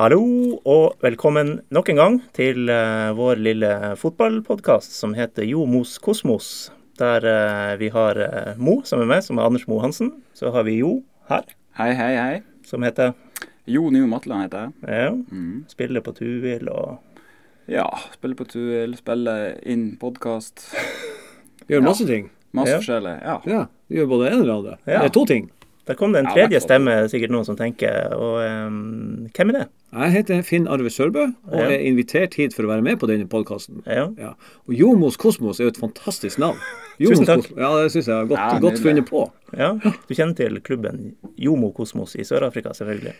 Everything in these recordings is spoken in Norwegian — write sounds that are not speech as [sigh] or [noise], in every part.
Hallo og velkommen nok en gang til uh, vår lille fotballpodkast som heter Jo Mos Kosmos. Der uh, vi har uh, Mo som er med, som er Anders Mo Hansen. Så har vi Jo her. Hei, hei, hei. Som heter Jo Nio Matland heter jeg. Ja. Mm. Spiller på Tuil og Ja, spiller på Tuil, spiller inn podkast. [laughs] Gjør masse ja. ting. Masse ja. forskjellig. Ja. ja. Gjør både en eller andre. Ja. Det er to ting. Der kom det en tredje stemme, sikkert noen som tenker. Og um, hvem er det? Jeg heter Finn Arve Sørbø og ja. er invitert hit for å være med på denne podkasten. Ja. Ja. Og Jomos Kosmos er jo et fantastisk navn. [laughs] Tusen takk. Kosmos. Ja, det syns jeg er godt, godt funnet på. Ja, Du kjenner til klubben Jomo Kosmos i Sør-Afrika, selvfølgelig?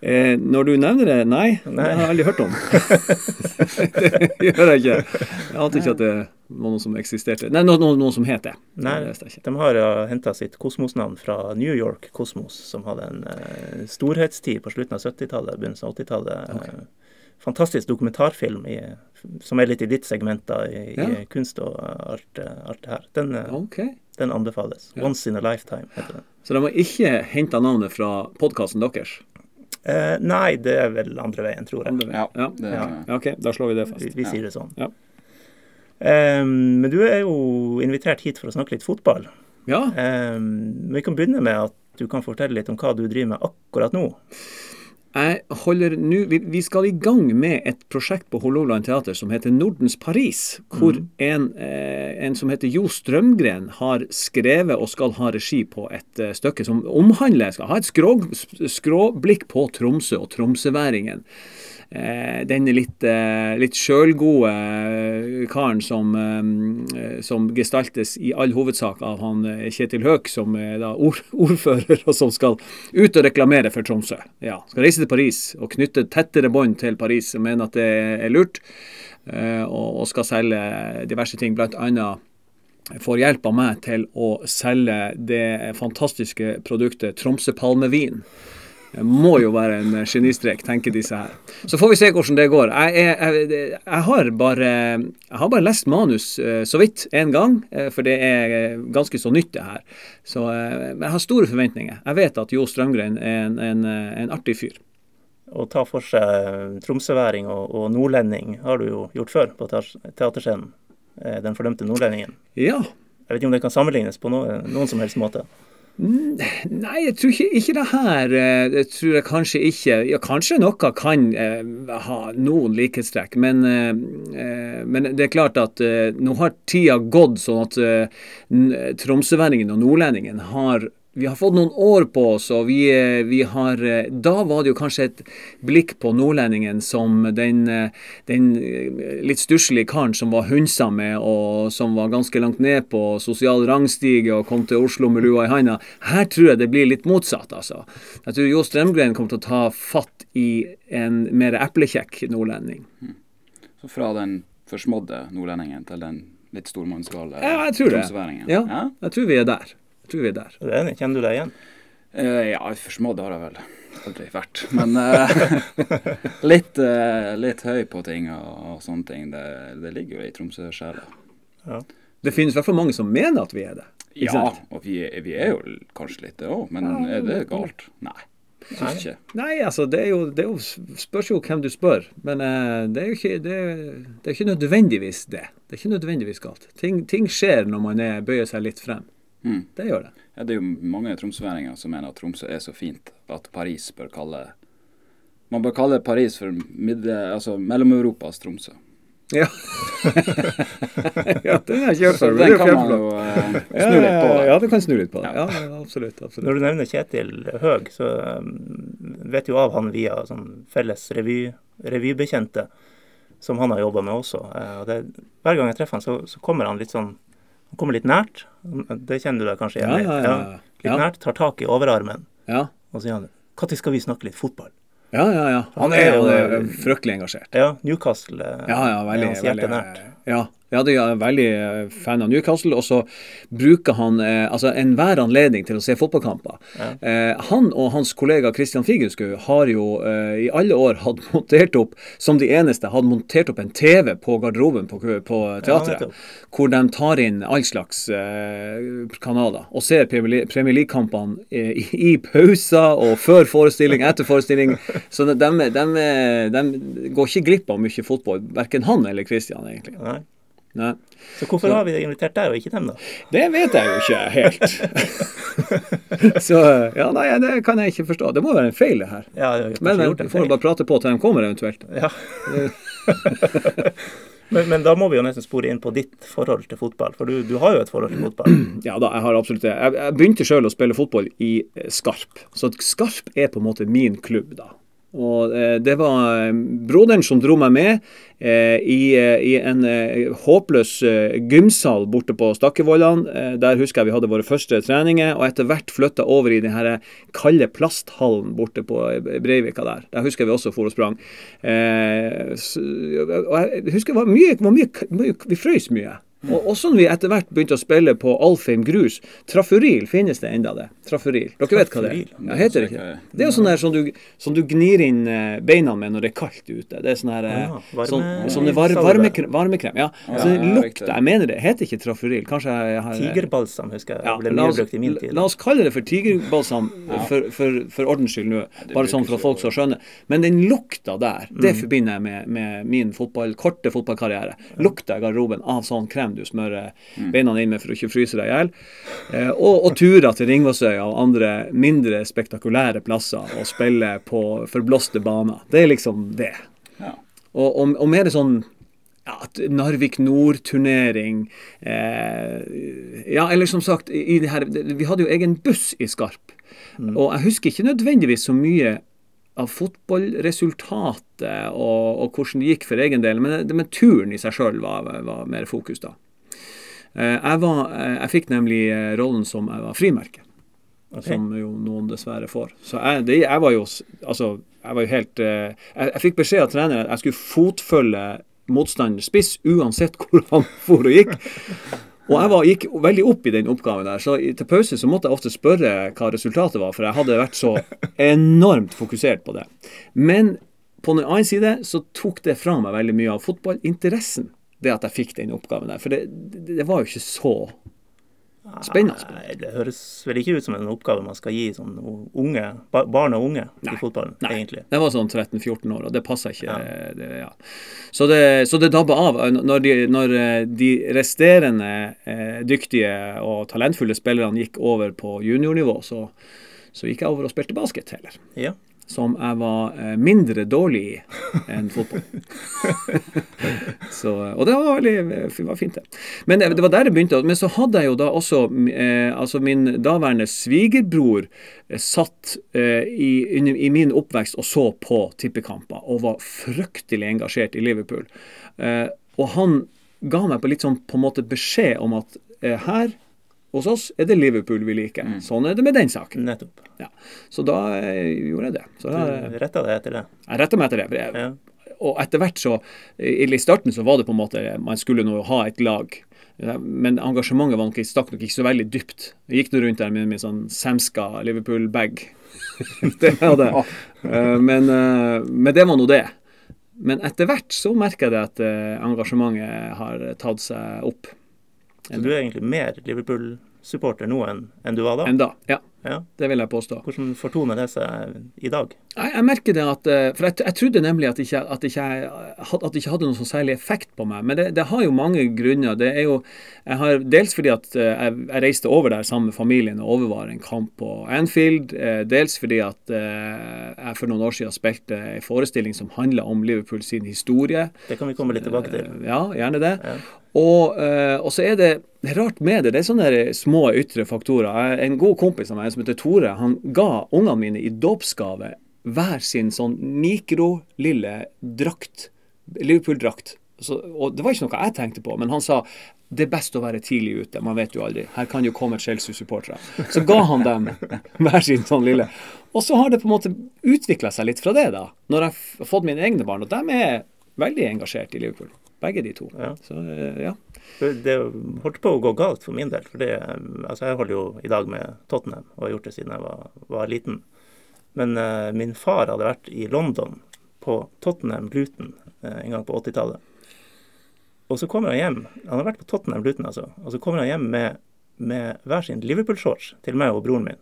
Eh, når du nevner det, nei. nei. Det har jeg aldri hørt om. [laughs] [laughs] det gjør jeg ikke. Jeg ante ikke at det var noen som eksisterte. Nei, noen, noen, noen som het det. Nei, de har ja, henta sitt kosmosnavn fra New York Kosmos, som hadde en eh, storhetstid på slutten av 70-tallet, begynnelsen av 80-tallet. Okay. Eh, fantastisk dokumentarfilm i, som er litt i ditt segment, da, i, ja. i kunst og alt, alt, det her. Den, eh, okay. den anbefales. Ja. 'Once in a Lifetime' heter den. Så de har ikke henta navnet fra podkasten deres? Eh, nei, det er vel andre veien, tror jeg. Ja, ja. Det, ja. OK, da slår vi det fast. Vi, vi sier det sånn. Um, men du er jo invitert hit for å snakke litt fotball. Ja. Um, vi kan begynne med at du kan fortelle litt om hva du driver med akkurat nå. Jeg holder nå Vi skal i gang med et prosjekt på Hålogaland teater som heter Nordens Paris. Hvor mm. en, eh, en, som heter Jo Strømgren har skrevet og skal ha regi på et uh, stykke som omhandler Skal ha et skrå, skråblikk på Tromsø og tromsøværingen eh, denne litt, eh, litt sjølgode eh, karen som, eh, som, gestaltes i all hovedsak av han eh, Kjetil Høek, som er da ord, [laughs] ordfører, og som skal ut og reklamere for Tromsø. Ja, skal reise til Paris og knytte tettere bånd til Paris, og mener at det er lurt, eh, og, skal selge diverse ting, annet får hjelp av meg til å selge det fantastiske produktet Tromsø palmevin. Det må jo være en genistrek, tenker disse her. Så får vi se hvordan det går. Jeg, jeg, jeg, har, bare, jeg har, bare, lest manus eh, så vidt én gang, eh, for det er eh, ganske så nytt, det her. Så jeg har store forventninger. Jeg vet at Jo Strømgren er en, en, en artig fyr. Å ta for seg tromsøværing og, og nordlending har du jo gjort før på teaterscenen. Den fordømte nordlendingen. Ja. Jeg vet ikke om det kan sammenlignes på noen, noen som helst måte. Mm, nei, jeg tror ikke, ikke det her. Jeg tror jeg kanskje ikke. Ja, kanskje noe kan eh, ha noen likhetstrekk, men, eh, eh, men, det er klart at eh, nå har tida gått sånn at eh, tromsøværingen og nordlendingen har vi har fått noen år på oss, og vi, eh, vi, har eh, Da var det jo kanskje et blikk på nordlendingen som den, eh, den litt stusslige karen som var hundsa med, og som var ganske langt ned på sosial rangstige og kom til Oslo med lua i handa. Her tror jeg det blir litt motsatt, altså. Jeg tror Jo Strømgren kommer til å ta fatt i en mer eplekjekk nordlending. Mm. Så fra den forsmådde nordlendingen til den litt stormannsgale ja, det. Ja, ja, jeg tror vi er der. Jeg tror vi er der. Er du? Kjenner du deg igjen? Uh, ja, forsmådd har jeg vel aldri vært. Men uh, [laughs] litt, uh, litt, høy på ting og, og sånne ting. Det, det, ligger jo i Tromsø-sjela. Ja. Det finnes i hvert fall mange som mener at vi er det. Ja, og vi, vi, er jo kanskje litt det òg, men ja, er det galt? Nei. Nei. Ikke. Nei, altså det er, jo, det er jo, spørs jo hvem du spør. Men det, er jo ikke, det, det er ikke nødvendigvis det. Det er ikke nødvendigvis galt. Ting, ting skjer når man er, bøyer seg litt frem. Mm. Det gjør det. Ja, det er jo mange tromsøværinger som mener at Tromsø er så fint at Paris bør kalle Man bør kalle Paris for altså Mellom-Europas Tromsø. Ja. [laughs] ja, den har jeg kjørt for. Den kan man jo uh, snu litt på. Ja, du kan snu litt på det. Ja, absolutt, absolutt. Når du nevner Kjetil Høeg, så um, vet jo av han via sånn felles revy, revybekjente som han har jobba med også. Uh, og det, hver gang jeg treffer han, så, så kommer han litt sånn kommer litt nært. Det kjenner du deg kanskje igjen i. Ja, ja, ja, Litt nært, tar tak i overarmen. Ja. Og sier han Når skal vi snakke litt fotball? Ja, ja, ja. Han, han er jo fryktelig engasjert. Ja, Newcastle. Ja, ja, veldig, er hans hjerte nært. Ja, Ja, jo er veldig eh, fan av Newcastle. Og så bruker han eh, altså enhver anledning til å se fotballkamper. Ja. Eh, han og hans kollega Christian Figenschou har jo eh, i alle år hatt [laughs] montert opp, som de eneste, hadde montert opp en TV på garderoben på, på teatret. ja, hvor de tar inn all slags eh, kanaler og ser Premier League-kampene eh, i, i pauser og før forestilling, etter forestilling. Så de, de, de, de går ikke glipp av mye fotball, verken han eller Christian, egentlig. Nei. Nei. Så hvorfor har vi invitert deg og ikke dem, da? Det vet jeg jo ikke helt. [laughs] Så ja, nei, det kan jeg ikke forstå. Det må være en feil, det her. Ja, det har Men, en vi får bare prate på til de kommer, eventuelt. Ja. [laughs] men, men da må vi jo nesten spore inn på ditt forhold til fotball, for du, du har jo et forhold til fotball. [clears throat] Ja da, jeg har absolutt det. Jeg, jeg begynte sjøl å spille fotball i eh, Skarp. Så Skarp er på en måte min klubb, da. Og eh, det var eh, broderen som dro meg med eh, i, eh, i en eh, håpløs gymsal borte på Stakkevollan. Eh, der husker jeg vi hadde våre første treninger, og etter hvert flytta over i den kalde plasthallen borte på Breivika der. Der husker jeg vi også for og sprang. Eh, s- og jeg husker det var mye, var mye, mye Vi frøys mye. Og også når vi etter hvert begynte å spille på Alfheim grus. Traffuril, finnes det enda det? Traffuril. Dere vet hva det er? Ja, heter det ikke det? Er jo sånn der som du, som du gnir inn eh, beina med når det er kaldt ute. Det er sånn her eh, Ja, varme- sånn, sånne var, varmekrem, varmekrem. Ja. Så lukter. Jeg mener det heter ikke traffuril. Kanskje jeg har Tigerbalsam husker jeg ble mye brukt i min tid. la oss kalle det for tigerbalsam [laughs] for, for, for ordens skyld nå. Bare sånn for at folk skal skjønne. Men den lukta der, det Mm. forbinder jeg med, med min fotball, korte fotballkarriere. Lukta i garderoben av sånn krem du smører Mm. beina inn med for å ikke fryse deg i hjel. Eh, og, og turer til Ringvassøya og andre mindre spektakulære plasser og spille på forblåste baner. Det er liksom det. Ja. Og, og, og mer sånn ja, Narvik Nord-turnering eh, Ja, eller som sagt, i det her, vi hadde jo egen buss i Skarp. Og jeg husker ikke nødvendigvis så mye av fotballresultatet og, og hvordan det gikk for egen del, men, men turen i seg sjøl var, var mer fokus da. Eh, jeg, var, eh, jeg fikk nemlig eh, rollen som jeg var frimerke okay. som jo noen dessverre får. Så jeg, det, jeg var jo altså, jeg var jo helt jeg, jeg fikk beskjed av treneren at jeg skulle fotfølge motstanders spiss uansett [laughs] hvor han for og gikk. Og jeg var, gikk veldig opp i den oppgaven der, så til pause så måtte jeg ofte spørre hva resultatet var, for jeg hadde vært så enormt fokusert på det. Men på den annen side så tok det fra meg veldig mye av fotballinteressen, det at jeg fikk den oppgaven der. For det, det, var jo ikke så spennende. Nei, det høres vel ikke ut som en oppgave man skal gi sånn unge, barn og unge Nei. i fotballen, Nei. egentlig. Det var sånn 13-14 år, og det passa ikke. Ja. Det, ja. Så det, så det dabba av. Når de, når eh, de resterende eh, dyktige og talentfulle spillerne gikk over på juniornivå, så, så gikk jeg over og spilte basket heller. Ja. Som jeg var eh, mindre dårlig i enn fotball. [laughs] så, og det var veldig det var fint, det. Men det, var der det begynte. Men så hadde jeg jo da også eh, altså Min daværende svigerbror eh, satt eh, i, i min oppvekst og så på tippekamper og var fryktelig engasjert i Liverpool. Eh, og han ga meg på litt sånn på en måte beskjed om at eh, her hos oss er det Liverpool vi liker. Sånn er det med den saken. Nettopp. Ja. Så da eh, gjorde jeg det. Så da, Du retta deg etter det. jeg retta meg etter det. jeg- Ja. Og etter hvert så I starten så var det på en måte Man skulle nå ha et lag. Men engasjementet var nok, stakk nok ikke så veldig dypt. Jeg gikk nå rundt der med min sånn Samska Liverpool-bag. [laughs] det hadde jeg. Eh, Men, eh, men det var nå det. Men etter hvert så merker jeg det at engasjementet har tatt seg opp. Så du er egentlig mer Liverpool-supporter nå enn, enn du var da? Enn da, Ja, Ja. det vil jeg påstå. Hvordan fortoner det seg i dag? Jeg, jeg merker det at eh, For jeg, jeg trodde nemlig at, ikke, at, ikke, det ikke hadde noen sånn særlig effekt på meg. Men det, det har jo mange grunner. Det er jo jeg har, Dels fordi at eh, jeg, jeg reiste over der sammen med familien og overvar en kamp på Anfield. eh, Dels fordi at jeg for noen år siden spilte en forestilling som handla om Liverpool sin historie. Det kan vi komme litt tilbake til. Ja, gjerne det. Ja. Og, så er det det er rart med det. Det er sånne små ytre faktorer. En god kompis av meg som heter Tore, han ga ungene mine i dåpsgave hver sin sånn mikro-lille drakt. Liverpool-drakt. Og det var ikke noe jeg tenkte på, men han sa det er best å være tidlig ute. Man vet jo aldri. Her kan jo komme Chelsea-supportere. Så ga han dem hver sin sånn lille. Og så har det på en måte utvikla seg litt fra det, da. Når jeg har fått mine egne barn. Og de er veldig engasjert i Liverpool. begge de to. Ja. Så eh, ja. Det, holdt på å gå galt for min del. For altså jeg holder jo i dag med Tottenham, og har gjort det siden jeg var, var liten. Men uh, min far hadde vært i London, på Tottenham Luton, uh, en gang på 80-tallet. Og så kommer han hjem Han har vært på Tottenham Luton, altså. Og så kommer han hjem med, med hver sin Liverpool-shorts til meg og broren min.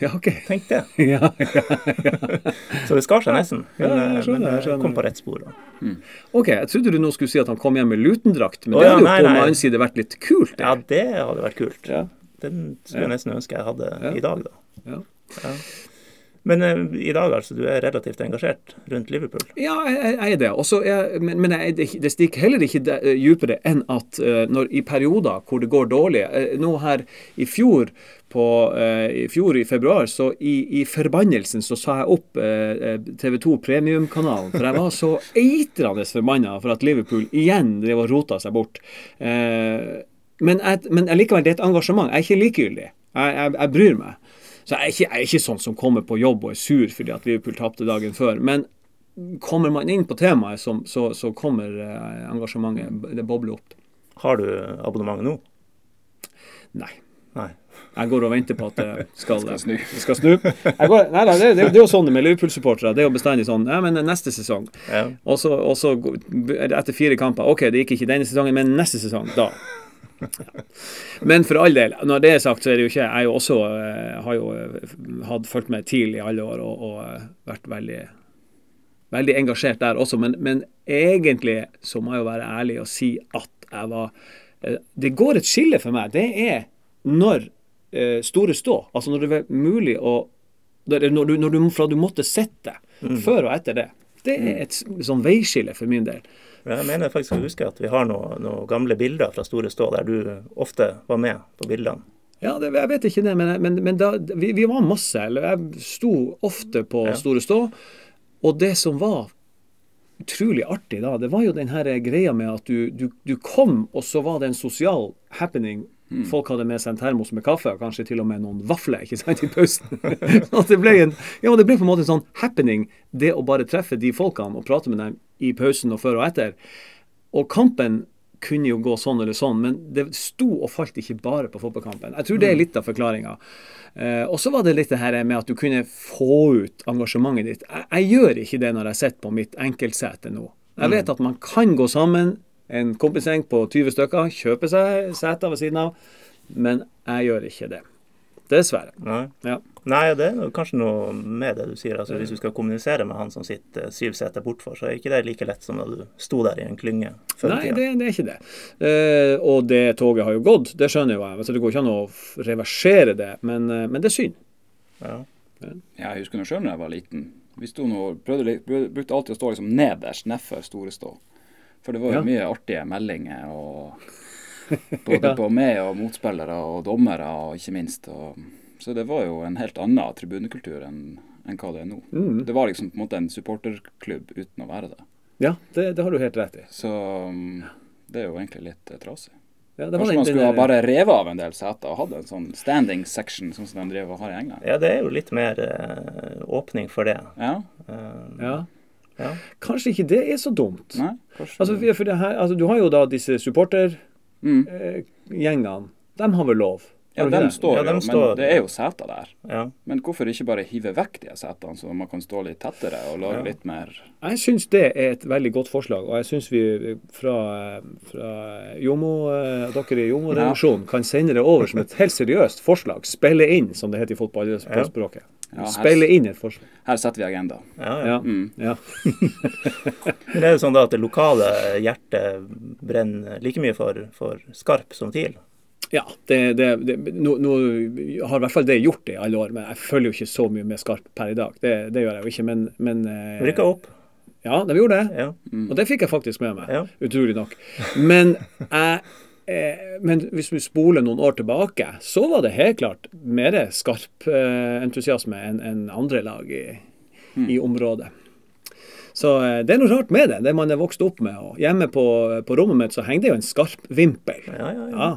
Ja, OK. Tenk det. [laughs] Ja, ja, ja. Så det skar seg nesten. Men, Ja, jeg skjønner, men jeg skjønner. kom på rett spor. Mm. OK, jeg trodde du nå skulle si at han kom hjem med Luton-drakt, men oh, det ja, hadde jo på den annen side vært litt kult. det. Ja, det hadde vært kult. Ja. Den skulle jeg nesten ønske jeg hadde Ja. i dag, da. Ja. Men eh, i dag, altså, du er relativt engasjert rundt Liverpool. Ja, jeg, jeg jeg er det. Er, men men jeg, det, stikker heller ikke de, eh, dypere enn at uh, når i perioder hvor det går dårlig uh, Nå her i fjor på, i fjor i februar, så i, i forbannelsen så sa jeg opp TV 2 Premiumkanalen. For jeg var så eitrende forbanna for at Liverpool igjen drev og rota seg bort. Men, jeg, men likevel, det er et engasjement. Jeg er ikke likegyldig. Jeg, jeg, jeg bryr meg. Så jeg er, ikke, jeg er ikke sånn som kommer på jobb og er sur fordi at Liverpool tapte dagen før. Men kommer man inn på temaet, så, så, så kommer eh, engasjementet Det bobler opp. Har du abonnement nå? Nei. Nei. Jeg går og venter på at det skal, Skal snu. skal snu. Jeg går, nei, nei, det, det, det er jo sånn med Liverpool-supportere. Det er jo bestandig sånn Ja, men neste sesong. Ja. Og så, er etter fire kamper OK, det gikk ikke denne sesongen, men neste sesong, da. [laughs] Men for all del, når det er sagt, så er det jo ikke Jeg jo også, eh, har jo eh, hatt fulgt med TIL i alle år og, og eh, vært veldig veldig engasjert der også, men, men egentlig så må jeg jo være ærlig og si at jeg var Det går et skille for meg. Det er når store stå, altså når det er mulig å når du, når du, Fra du måtte sitte, før og etter det. Det er et sånn veiskille for min del. Jeg mener faktisk å huske at vi har noen, noe gamle bilder fra Store Stå der du ofte var med på bildene. Ja, det, jeg vet ikke det, men, men, men da, vi, vi var masse. Eller jeg sto ofte på Ja. Store Stå. Og det som var utrolig artig da, det var jo den her greia med at du, du, du kom, og så var det en sosial happening. Folk hadde med seg en termos med kaffe, og kanskje til og med noen vafler ikke sant, i pausen. [laughs] At det, ble en, ja, det ble på en måte en sånn happening, det å bare treffe de folkene og prate med dem i pausen og før og etter. Og kampen kunne jo gå sånn eller sånn, men det sto og falt ikke bare på fotballkampen. Jeg tror det er litt av forklaringa. Eh, og så var det litt det her med at du kunne få ut engasjementet ditt. Jeg, jeg gjør ikke det når jeg sitter på mitt enkeltsete nå. Jeg vet at man kan gå sammen, en kompisgjeng på 20 stykker, kjøpe seg seter ved siden av, men jeg gjør ikke det. Dessverre. Nei. Ja. Nei, det er kanskje noe med det du sier. Altså, hvis du skal kommunisere med han som sitter syv seter bortfor, så er ikke det like lett som da du sto der i en klynge Nei, det, det er ikke det. Eh, og det toget har jo gått, det skjønner jo jeg. Altså, det går ikke an å reversere det, men, eh, men det er synd. Ja. Ja, jeg husker nå sjøl da jeg var liten. Vi sto nå, prøvde, prøvde, brukte alltid å stå liksom nederst nedfor Store Stå. For det var jo Ja. mye artige meldinger. og [laughs] Både Ja. på meg og motspillere og dommere, og ikke minst. Og, så det var jo en helt annen tribunekultur enn enn hva det er nå. Mm. Det var liksom på en måte en supporterklubb uten å være det. Ja, det, det har du helt rett i. Så um, det er jo egentlig litt eh, trasig. Ja, det Kanskje man skulle ha bare revet av en del seter og hatt en sånn standing section, sånn som de driver og har i England. ja, det er jo litt mer eh, åpning for det. Ja, Eh, Ja. ja. Kanskje ikke det er så dumt. nei, kanskje Altså, for det her, altså, du har jo da disse supportergjengene. Mm. De har vel lov? Ja, de står Ja, jo, men står- det er jo seter der. ja. Men hvorfor ikke bare hive vekk de setene, så man kan stå litt tettere og lage Ja. litt mer Jeg syns det er et veldig godt forslag, og jeg syns vi fra, fra Jomo, eh, dere i Jomo-redaksjonen kan sende det over som et helt seriøst forslag. Spille inn, som det heter i fotballspråket. Ja, her- Spille inn et forslag. Her setter vi agenda. Ja, ja. Ja. Mm. ja. [laughs] Men er det sånn da at det lokale hjertet brenner like mye for, for Skarp som TIL. Ja, det, det, det, nå, nå har i hvert fall det gjort det i alle år, men jeg følger jo ikke så mye med Skarp per i dag. Det, det gjør jeg jo ikke, men, men eh, Rykka opp. Ja, de gjorde det. Ja. Og det fikk jeg faktisk med meg, Ja. utrolig nok. Men, jeg, men hvis vi spoler noen år tilbake, så var det helt klart mer skarp eh, entusiasme enn andre lag i, i området. Så eh, det er noe rart med det, det man er vokst opp med. Og hjemme på, på rommet mitt så henger det jo en skarp vimpel. Ja, ja, ja. Ja,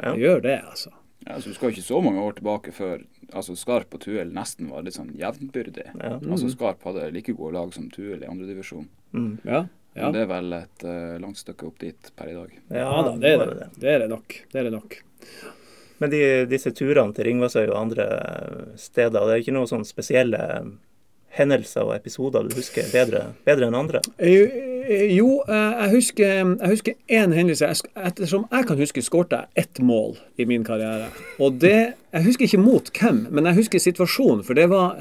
Ja. det gjør det, altså. Ja, så Du skal ikke så mange år tilbake før altså Skarp og Tuel nesten var litt sånn jevnbyrdig. Ja. Altså Skarp hadde like gode lag som Tuel i andredivisjon. Mm. Ja. Ja. Men det er vel et uh, langt stykke opp dit per i dag. Ja da, det er var det. Det er det nok. Det er det nok. Men de, disse turene til Ringvassøy og andre steder, det er ikke noen sånn spesielle hendelser og episoder du husker bedre, bedre enn andre? Eh, eh, Jo, jeg husker, jeg husker én hendelse. Ettersom jeg kan huske, skårte jeg ett mål i min karriere. Og det Jeg husker ikke mot hvem, men jeg husker situasjonen. For det var,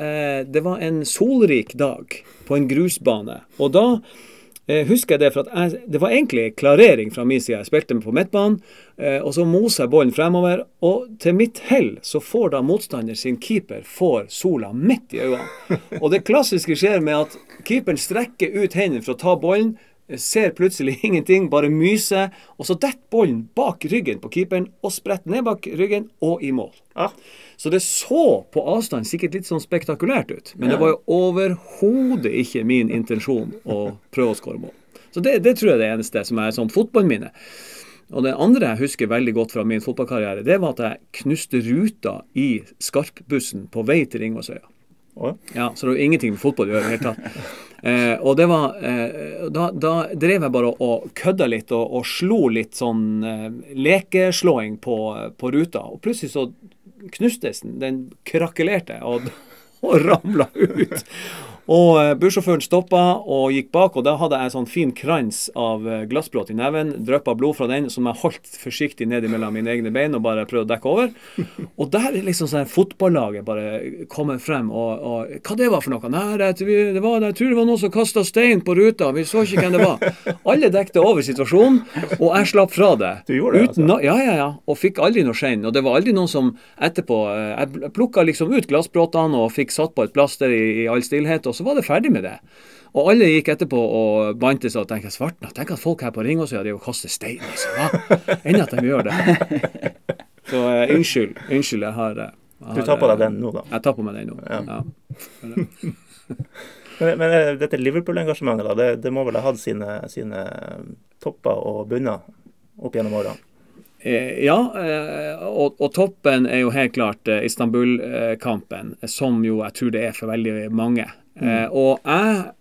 det var en solrik dag på en grusbane. Og da eh, husker jeg det, for jeg, det var egentlig klarering fra min side. Jeg spilte på midtbanen, eh, og så moser jeg ballen fremover. Og til mitt hell så får da motstander sin keeper får sola midt i øynene. Og det klassiske skjer med at keeperen strekker ut hendene for å ta ballen, ser plutselig [laughs] ingenting, bare myser, og så detter ballen bak ryggen på keeperen og spretter ned bak ryggen og i mål. Ja. Så det så på avstand sikkert litt sånn spektakulært ut, men det var jo overhodet ikke min intensjon å prøve å skåre mål. Så det, det tror jeg er det eneste som er sånn fotballminne. Og det andre jeg husker veldig godt fra min fotballkarriere, det var at jeg knuste ruta i skarpbussen på vei til Ringvassøya. Ja, så det har ingenting med fotball å gjøre i det hele tatt. Eh, og det var eh, da, da drev jeg bare og kødda litt og, og slo litt sånn eh, lekeslåing på, på ruta. Og plutselig så knustes den. Den krakelerte og, [laughs] og ramla ut. Og eh, bussjåføren stoppa og gikk bak, og da hadde jeg en sånn fin krans av eh, i neven. Dryppa blod fra den, som jeg holdt forsiktig ned mellom mine egne bein og bare prøvde å dekke over. [laughs] Og der er liksom sånn fotballaget bare kommer frem. Og, og hva det var for noe? Nei, det, det var, jeg tror det var noen som kasta stein på ruta. Vi så ikke hvem det var. Alle dekte over situasjonen, og jeg slapp fra det. Du gjorde det, no- Ja, ja, ja. Og fikk aldri noe skjenn. Og det var aldri noen som etterpå eh, Jeg plukka liksom ut glassbråtene og fikk satt på et plaster i, i all stillhet, og så var det ferdig med det. Og alle gikk etterpå og bandt seg og tenkte svartna, tenk at folk her på Ringåsøya driver og kaster stein. Altså. Enn at de gjør det. [laughs] Så uh, unnskyld. Unnskyld, jeg har, jeg har du tar på deg eh, den nå, da. Jeg tar på meg den nå. Ja. Ja. [laughs] Men, men eh, dette Liverpool-engasjementet, da, det, det må vel ha hatt sine, sine topper og bunner opp gjennom årene? Eh, Ja, eh, og, og toppen er jo helt klart eh, Istanbul-kampen, som jo jeg tror det er for veldig mange. Eh, Og jeg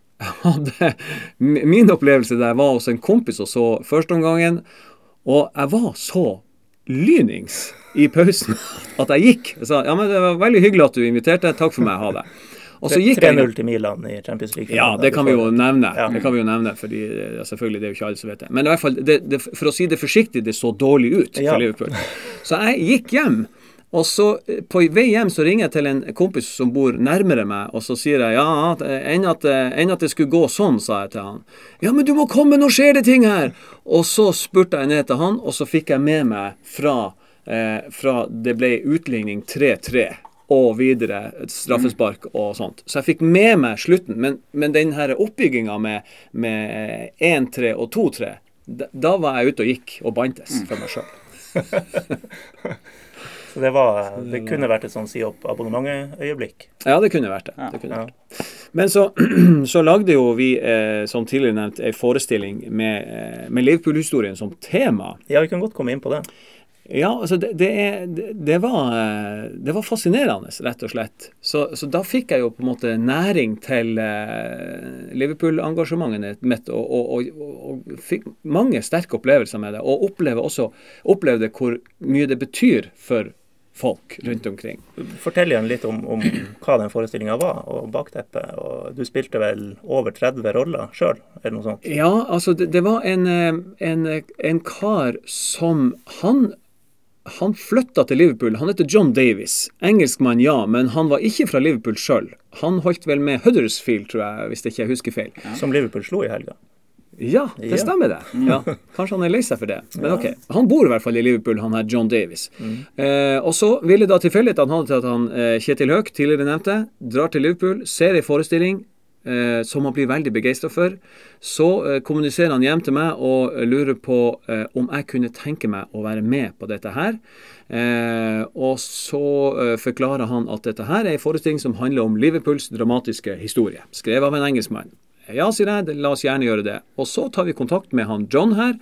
hadde [laughs] Min opplevelse der var hos en kompis og så førsteomgangen, og jeg var så lynings i pausen [laughs] at jeg gikk. Jeg sa ja, men det var veldig hyggelig at du inviterte, takk for meg, ha det. Og så gikk jeg 3-0 til Milan i Champions League. ja, det kan vi jo nevne. Ja. Det kan vi jo nevne, fordi ja, selvfølgelig det er jo ikke alle som vet det. Men i hvert fall, det, det, for å si det forsiktig, det så dårlig ut Ja. for Liverpool. Så jeg gikk hjem. Og så eh, På vei hjem så ringer jeg til en kompis som bor nærmere meg, og så sier jeg ja, enn at, eh, enn at det skulle gå sånn, sa jeg til han. Ja, men du må komme, nå skjer det ting her! Og så spurte jeg ned til han, og så fikk jeg med meg fra, eh, fra det ble utligning 3-3 og videre straffespark og sånt. Så jeg fikk med meg slutten. Men, men den oppbygginga med, med 1-3 og 2-3, da, da var jeg ute og gikk og bantes for meg sjøl. [laughs] Så det, var, det kunne vært et sånn si opp abonnementøyeblikk. Ja, det kunne vært det. det, kunne Ja. vært. Men så, [clears throat] så lagde jo vi, eh, som tidligere nevnt, ei forestilling med, eh, med Liverpool-historien som tema. ja, vi kan godt komme inn på det. Ja, altså det, det, er, det, det, var, eh, det var fascinerende, rett og slett. Så, så da fikk jeg jo på en måte næring til eh, Liverpool-engasjementet mitt, og, og, og, og fikk mange sterke opplevelser med det. Og opplevde også, opplevde hvor mye det betyr for folk rundt omkring. Fortell igjen litt om, om hva den forestillinga var, og bakteppet. Og du spilte vel over 30 roller sjøl, eller noe sånt? Ja, altså det, det var en, eh, en, en kar som Han han flytta til Liverpool. Han heter John Davies. Engelskmann, ja, men han var ikke fra Liverpool sjøl. Han holdt vel med Huddersfield, tror jeg, hvis ikke jeg husker feil. Som Liverpool slo i helga. Ja, det stemmer det. Ja. Kanskje han er lei seg for det. Men ok. Han bor i hvert fall i Liverpool, han her John Davies. Eh, og så ville da tilfeldigheten ha det til at han eh, Kjetil Høek, tidligere nevnte, drar til Liverpool, ser ei forestilling. Eh, som han blir veldig begeistra for. Så eh, kommuniserer han hjem til meg og lurer på eh, om jeg kunne tenke meg å være med på dette her. Eh, og så forklarer han at dette her er en forestilling som handler om Liverpools dramatiske historie. Skrevet av en engelskmann. Ja, sier jeg, la oss gjerne gjøre det. Og så tar vi kontakt med han John her,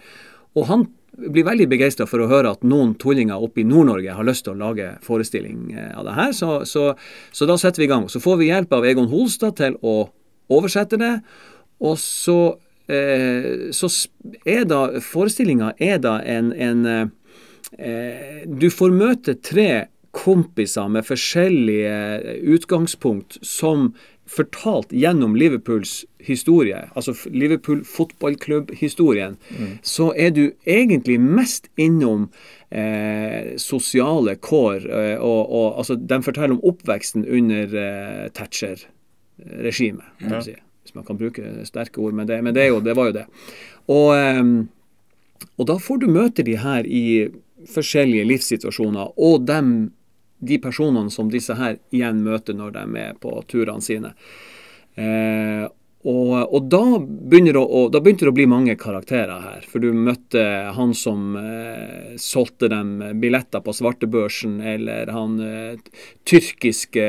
og han blir veldig begeistra for å høre at noen tullinger oppe i Nord-Norge har lyst til å lage forestilling eh, av det her. Så, så, så da setter vi i gang. Så får vi hjelp av Egon Holstad til å oversette det. Og så eh, så er da forestillinga en, en eh, Du får møte tre kompiser med forskjellige utgangspunkt som fortalt gjennom Liverpools historie, altså Liverpool fotballklubb-historien, så er du egentlig mest innom eh, sosiale kår. Eh, og, og altså, de forteller om oppveksten under eh, Thatcher-regimet, ja. si. hvis man kan bruke sterke ord. Men det, men det, jo, det var jo det. Og, ehm, og da får du møte de her i forskjellige livssituasjoner, og dem, de personene som disse her igjen møter når de er på turene sine. Eh, og, og da, det å, da begynte det å bli mange karakterer her. For du møtte han som eh, solgte dem billetter på svartebørsen, eller han eh, tyrkiske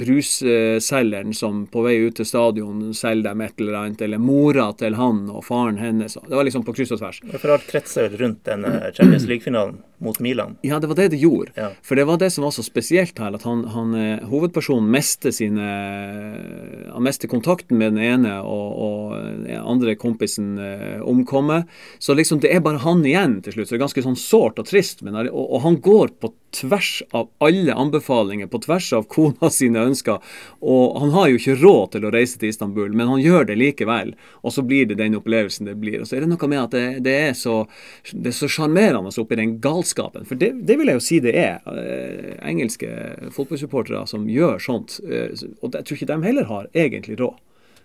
brusselgeren som på vei ut til stadion selger dem et eller annet, eller mora til han og faren hennes. Det var liksom på kryss og tvers. For alt kretser rundt denne Champions League-finalen mot Milan. Ja, det var det det gjorde. Ja. For det var det som var så spesielt her, at han, han eh, hovedpersonen mister sine Han mister kontakten med den ene, og, og den andre kompisen eh, omkommer. Så liksom det er bare han igjen til slutt. Så det er ganske sånn sårt og trist. Men, og, og han går på tvers av alle anbefalinger, på tvers av kona [laughs] sine ønsker. Og han har jo ikke råd til å reise til Istanbul, men han gjør det likevel. Og så blir det den opplevelsen det blir. Og så er det noe med at det, det er så det er så sjarmerende oppi den galskapen. For det, det vil jeg jo si det er. Eh, engelske fotballsupportere som gjør sånt. Eh, og jeg tror ikke de heller har egentlig råd.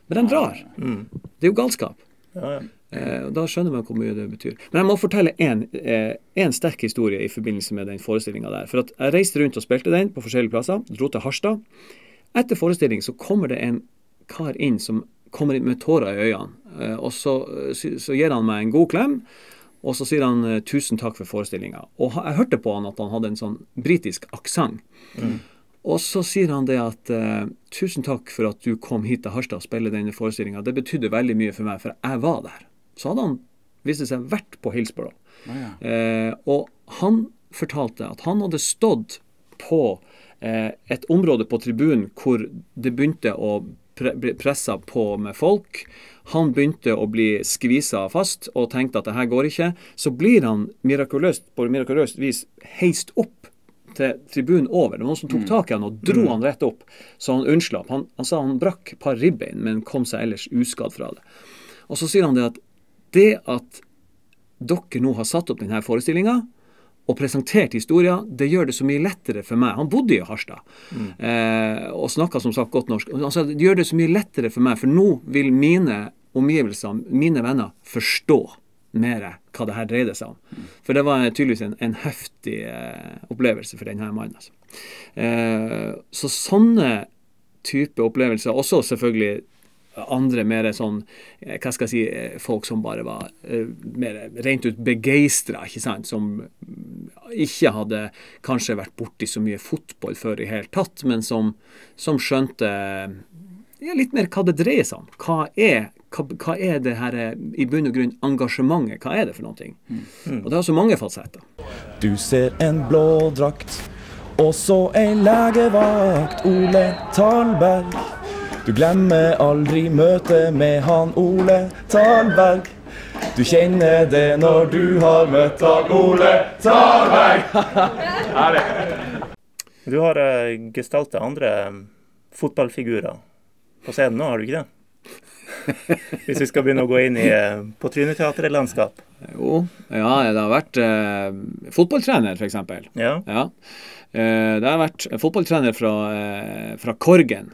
Men de drar. Det er jo galskap. Ja, ja. Eh, Da skjønner man hvor mye det betyr. Men jeg må fortelle en, eh, sterk historie i forbindelse med den forestillinga der. For jeg reiste rundt og spilte den på forskjellige plasser. Dro til Harstad. Etter forestilling så kommer det en kar inn som kommer inn med tårer i øynene. Eh, og så, så, så gir han meg en god klem. Og så sier han eh, 'tusen takk for forestillinga'. Og jeg hørte på han at han hadde en sånn britisk aksent. Og så sier han det at eh, 'tusen takk for at du kom hit til Harstad og spille denne forestillinga'. Det betydde veldig mye for meg, for jeg var der. Så hadde han, viste seg, vært på Hillsborough. Eh, og han fortalte at han hadde stått på eh, et område på tribunen hvor det begynte å pressa på med folk. Han begynte å bli skvisa fast og tenkte at det her går ikke. Så blir han mirakuløst, på mirakuløst vis heist opp til tribunen over. Det var noen som tok tak i han og dro han rett opp, så han unnslapp. Han, han sa han brakk et par ribbein, men kom seg ellers uskadd fra det. Og så sier han det at det at dere nå har satt opp denne forestillinga og presentert historier, det gjør det så mye lettere for meg. Han bodde i Harstad eh, og snakka som sagt godt norsk. Altså, det gjør det så mye lettere for meg, for nå vil mine omgivelser, mine venner, forstå mer hva det her dreide seg om. For det var tydeligvis en, en heftig eh, opplevelse for denne mannen. Altså. Eh, så sånne type opplevelser, også selvfølgelig andre mer sånn eh, Hva skal jeg si eh, Folk som bare var eh, mer rent ut begeistra, ikke sant. Som mm, ikke hadde kanskje vært borti så mye fotball før i hele tatt, men som, som skjønte ja, litt mer hva det dreier seg om. Hva er, hva, hva er det her i bunn og grunn engasjementet? Hva er det for noe? Og det har så mange fasetter. Du ser en blå drakt, og så ei legevakt, Ole Talberg. Du glemmer aldri møtet med han Ole Talberg. Du kjenner det når du har møtt han Ole Talberg. [laughs] Du har uh, gestaltet andre eh, fotballfigurer på scenen nå, har du ikke det? [laughs] Hvis vi skal begynne å gå inn i uh, på Tryneteatret-landskap. Jo, ja, det har vært eh, fotballtrener, f.eks. Ja. Ja. Eh, det har vært fotballtrener fra, eh, fra Korgen,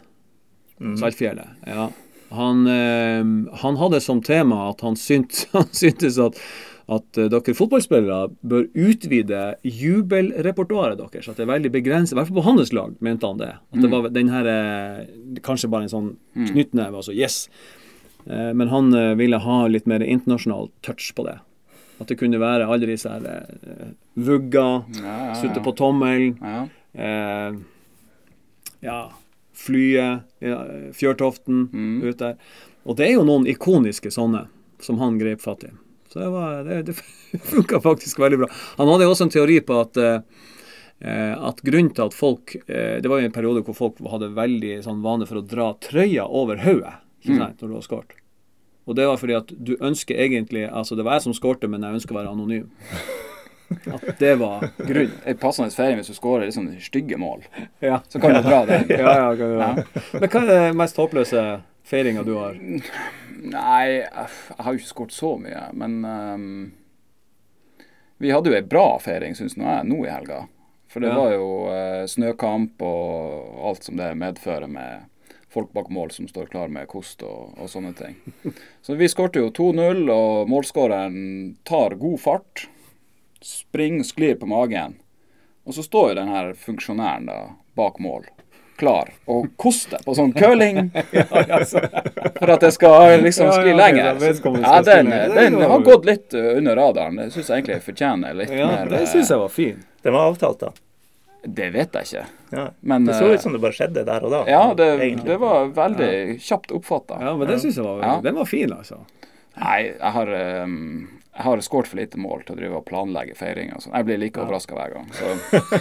Saltfjellet. Ja. Han, eh, han hadde som tema at han, synt, [laughs] han syntes at, at eh, dere fotballspillere bør utvide jubelrepertoaret deres. At det er veldig begrenset. I hvert fall på hans lag mente han det. At det var den her eh, Kanskje bare en sånn knyttneve. Altså yes. Eh, Men han ville ha litt mer internasjonal touch på det. At det kunne være alle disse her vugga, Ja, ja, ja. sutte på tommelen, Ja. eh, ja, flyet, Fjørtoften Mm. ut der. Og det er jo noen ikoniske sånne som han grep fatt i. Så det, var, det, det [laughs] funka faktisk veldig bra. Han hadde jo også en teori på at eh, at grunnen til at folk eh, Det var jo en periode hvor folk hadde veldig sånn vane for å dra trøya over hodet mm. når du har skåret. Og det var fordi at du ønsker egentlig Altså, det var jeg som skårte, men jeg ønsker å være anonym. At det var grunnen. En passende ferie hvis du skårer sånn stygge mål. Ja. Så kan du dra [laughs] den. Ja, ja, kan. Men hva er den mest håpløse feiringa du har? Nei, jeg har jo ikke skåret så mye, men um, Vi hadde jo ei bra feiring, syns nå jeg, nå i helga. For det Ja. var jo uh, snøkamp og alt som det medfører med folk bak mål som står klar med kost og, og sånne ting. [laughs] Så vi skårte jo 2-0, og målskåreren tar god fart. Springer, sklir på magen. Og så står jo den her funksjonæren da bak mål, klar, og koster på sånn curling. [laughs] For at det skal liksom skli lenger. Ja, den, den har gått litt uh, under radaren. Det syns jeg egentlig fortjener litt Ja, mer det uh, syns jeg var fin. Den var avtalt, da. Det vet jeg ikke. Ja. Men Det så uh, ut som det bare skjedde der og da. Ja, det, det var veldig kjapt oppfatta. Ja, men det syns jeg var Ja. Den var fin, altså. Nei, jeg har um, jeg har skåret for lite mål til å drive og planlegge feiring. og sånn. Jeg blir like overraska hver gang. Så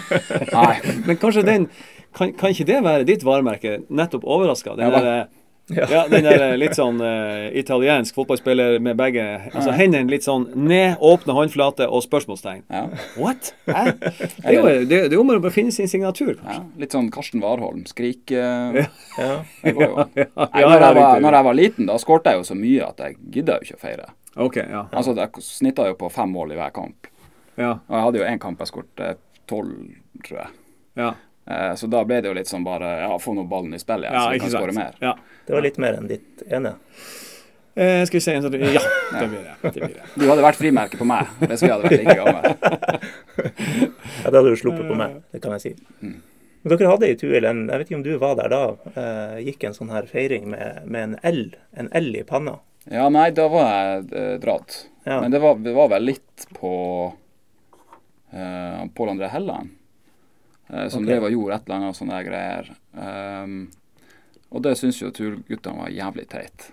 [laughs] nei. Men kanskje den kan, kan ikke det være ditt varemerke? Nettopp overraska? Den Ja der, ja, den der litt sånn uh, italiensk fotballspiller med begge altså hendene litt sånn ned, åpne håndflate og spørsmålstegn. Ja, What? Hæ? [laughs] Det er jo det, det bare å finne sin signatur, ja. kanskje. Litt sånn Karsten Warholm. Skrik uh, Ja. går jo. [laughs] Nei, når, jeg var, når jeg var liten, da skårte jeg jo så mye at jeg gidda jo ikke å feire. OK, ja. Altså, Jeg snitta jo på fem mål i hver kamp. Ja. Og jeg hadde jo én kamp jeg skåret tolv, tror jeg. ja. Eh, Så da ble det jo litt sånn bare ja, få nå ballen i spill igjen, ja så vi kan skåre mer. Ja. Det var litt mer enn ditt ene. Eh, skal vi se en sånn [laughs] Ja, det blir det. det, blir det. Du hadde vært frimerke på meg hvis vi hadde vært like gamle. [laughs] Ja, det hadde du sluppet på meg, det kan jeg si. Mm. Men dere hadde i Tuil en Jeg vet ikke om du var der da. Eh, gikk en sånn her feiring med, med en L. En L i panna. Ja, nei, da var jeg eh, dratt. Ja. Men det var, det var vel litt på uh, Pål André Helland. eh, som okay. drev og gjorde et eller annet sånne greier. Um, og det syns jo turguttene var jævlig teit.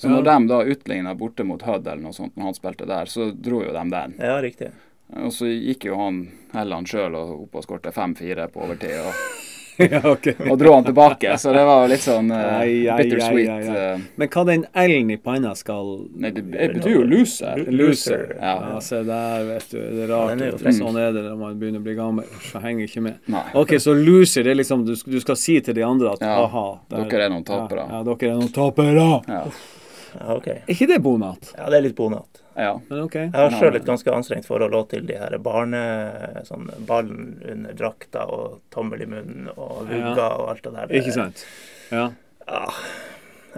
Så når de da utligna borte mot Hødd eller noe sånt, når han spilte der, så dro jo de den. Ja, riktig. Og så gikk jo han Helland sjøl opp og skårte 5-4 på overtid. Og, [laughs] ja, ok. og dro han tilbake. Så det var jo litt sånn uh, bittersweet. ai. eh, Men hva den L-en i panna skal nei, det, betyr jo loser. Loser. Ja. Ja, se der, vet du. Det er rart. Er det. sånn er det når man begynner å bli gammel. Så henger ikke med. Nei. Ok, så loser, det er liksom Du, du skal si til de andre at Ja, aha der- dere er noen tapere. Ja, ja, dere er noen tapere. Ja. Ja, OK. Er ikke det bonat? Ja, det er litt bonat. Ja. Men ok. Jeg har sjøl et ganske anstrengt forhold til de her barne... Sånn ballen under drakta og tommel i munnen og vugga og alt det der. Ikke sant? Ja. Ja.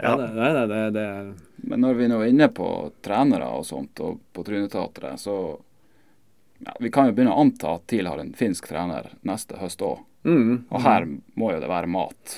ja det, nei, det, det Men når vi nå er inne på trenere og sånt, og på Tryneteatret, så ja, Vi kan jo begynne å anta at TIL har en finsk trener neste høst òg. mm. Og her må jo det være mat.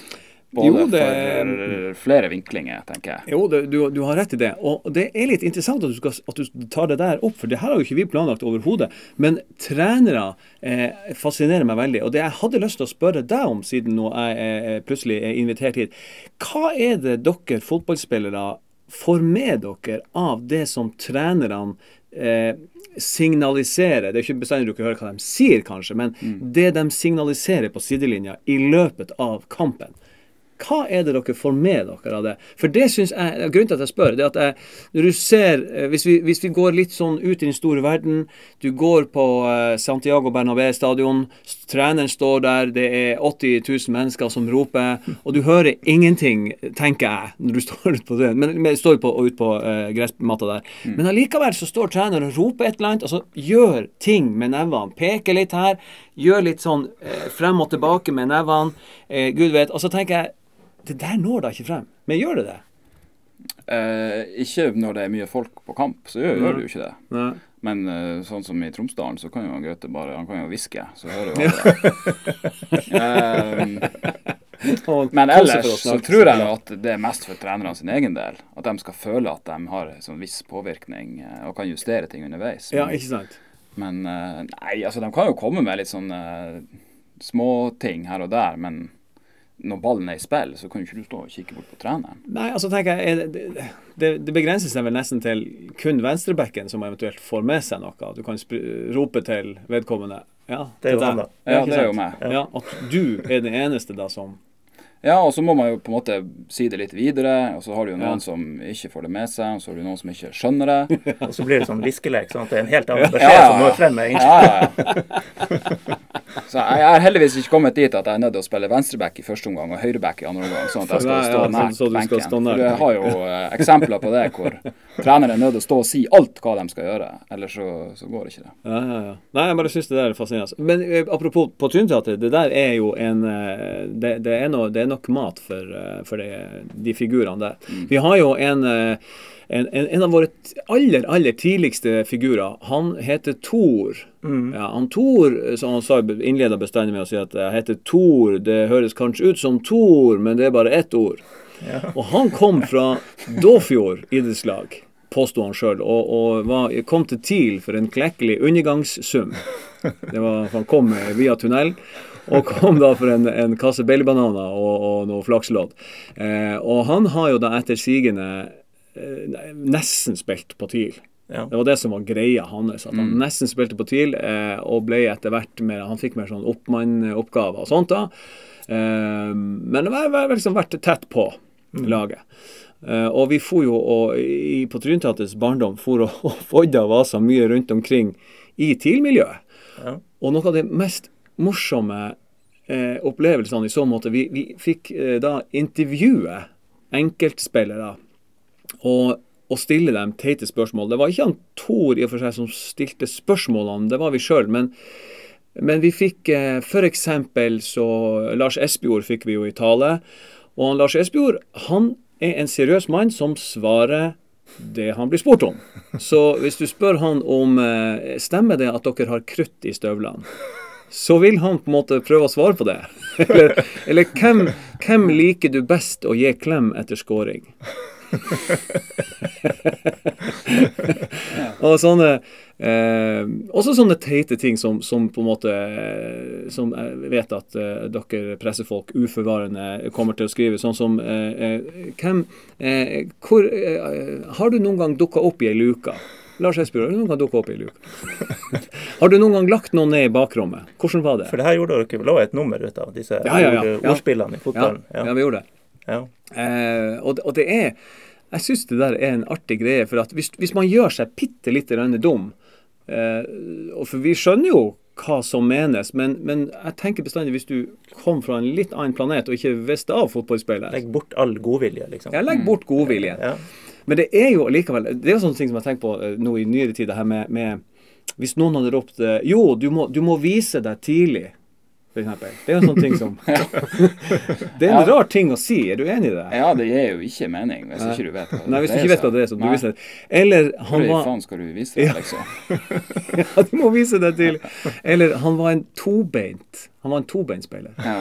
Både Jo, det- for flere vinklinger, tenker jeg. Jo, det, du, du har rett i det. Og det er litt interessant at du, skal, at du tar det der opp, for det her har jo ikke vi planlagt overhodet. Men trenere eh, fascinerer meg veldig. Og det jeg hadde lyst til å spørre deg om, siden nå jeg eh, plutselig er invitert hit, hva er det dere fotballspillere får med dere av det som trenerne eh, signaliserer Det er ikke bestandig du kan høre hva de sier, kanskje, men det de signaliserer på sidelinja i løpet av kampen. Hva er det dere får med dere av det? For det synes jeg, Grunnen til at jeg spør, det er at jeg, når du ser eh, hvis vi, hvis vi går litt sånn ut i den store verden Du går på eh, Santiago Bernabé stadion, treneren står der, det er 80 000 mennesker som roper, og du hører ingenting, tenker jeg, når du [laughs] står ute på det, men, men står på, ut på uh, gressmatta der. Men allikevel så står treneren og roper et eller annet, altså gjør ting med nevene. Peker litt her, gjør litt sånn eh, frem og tilbake med nevene. Eh, Gud vet. Og så tenker jeg det der når da ikke frem. Men gjør det det? Eh, ikke når det er mye folk på kamp, så gjør, gjør det jo ikke det. Nei. Men eh, sånn som i Tromsdalen, så kan jo Gaute bare Han kan jo hviske, så hører jo [laughs] alle det. Eh, Men ellers så tror jeg at det er mest for trenerne sin egen del. At de skal føle at de har en sånn viss påvirkning eh, og kan justere ting underveis. Ja, ikke sant? Men eh, nei, altså de kan jo komme med litt sånne småting her og der, men når ballen er i spill, så kan jo ikke du stå og kikke bort på treneren. Nei, altså tenker jeg det, det, det begrenser seg vel nesten til kun venstrebacken som eventuelt får med seg noe. Du kan rope til vedkommende. Ja, Det er jo han, da. Ja, det er jo meg. Ja, At du er den eneste da som Ja, og så må man jo på en måte si det litt videre, og så har du jo noen Ja. som ikke får det med seg, og så har du noen som ikke skjønner det. [laughs] Og så blir det sånn viskelek. sånn at det er en helt annen [laughs] beskjed Ja, ja, som når frem med egentlig. Så jeg er heldigvis ikke kommet dit at jeg er nødt til å spille venstreback i første omgang og høyreback i andre omgang, sånn at jeg skal stå ja, sånn- nært så du benken. stå nær For jeg har jo eh, eksempler på det hvor treneren er nødt til å stå og si alt hva de skal gjøre, ellers så, så går ikke det. Ja, ja, ja. Nei, jeg bare syns det der er fascinerende. Men eh, apropos på Trynteatret, det der er jo en eh, Det, det, er, no, det er nok mat for, for de, de figurene der. Vi har jo en en, en, en av våre aller aller tidligste figurer, han heter Thor. Ja, han Thor, som han sa innleda bestandig med å si at jeg heter Thor. Det høres kanskje ut som Thor, men det er bare ett ord. Og han kom fra Dåfjord idrettslag, påsto han sjøl, og, og var, kom til TIL for en klekkelig undergangssum. Det var, han kom via tunnel, og kom da for en, en kasse bellybananer og, og noe flakslodd. Eh, og han har jo da etter sigende nesten spilt på TIL. Ja. Det var det som var greia hans. At han nesten spilte på TIL, eh, og ble etter hvert mer Han fikk mer sånn oppmannoppgaver og sånt. da. Eh, men det har var liksom vært tett på laget. Eh, og vi for jo og, i, på Trynteatrets barndom for og, og fodda vasa mye rundt omkring i TIL-miljøet. Ja. Og noe av det mest morsomme eh, opplevelsene i så måte Vi, vi fikk eh, da intervjue enkeltspillere og, og stille dem teite spørsmål. Det var ikke han Tor i og for seg som stilte spørsmålene, det var vi sjøl. Men, men vi fikk eh, f.eks. så Lars Espejord fikk vi jo i tale. Og han Lars Espejord han er en seriøs mann som svarer det han blir spurt om. Så hvis du spør han om eh, stemmer det at dere har krutt i støvlene, så vil han på en måte prøve å svare på det. [laughs] Eller, eller hvem, hvem liker du best å gi klem etter scoring? [laughs] og sånne eh, Også sånne teite ting som, som på en måte eh, Som jeg vet at eh, dere pressefolk uforvarende kommer til å skrive. Sånn som eh, eh, Hvem eh, hvor, Har du noen gang dukka opp i ei luke? Lars Espejord, har du noen gang dukka opp i ei luke? [laughs] har du noen gang lagt noen ned i bakrommet? Hvordan var det? For det her gjorde dere lå et nummer ut av, disse Ja, ja, ja. ord, Ja. ordspillene i fotballen. ja, vi gjorde det. Ja. Eh, og, og det er Jeg syns det der er en artig greie. For at hvis, hvis man gjør seg bitte lite grann dum eh, For vi skjønner jo hva som menes, men, men jeg tenker bestandig hvis du kom fra en litt annen planet og ikke visste av fotballspillet Legg bort all godvilje, liksom. Ja, legg bort godviljen. Ja. Men det er jo likevel Det er jo sånne ting som jeg tenker på eh, nå i nyere tid, det her med, med Hvis noen hadde ropt eh, Jo, du må, du må vise deg tidlig. Det er jo en sånn ting som [laughs] Det er en Ja. rar ting å si. Er du enig i det? Ja, det gir jo ikke mening hvis ikke du vet hva det Nei, hvis du ikke vet hva det er, som så du viser det. Eller han Hvor var faen skal du vise det, liksom? [laughs] Ja, du må vise det til. Eller han var en tobeint. Han var en tobeinspiller. Ja.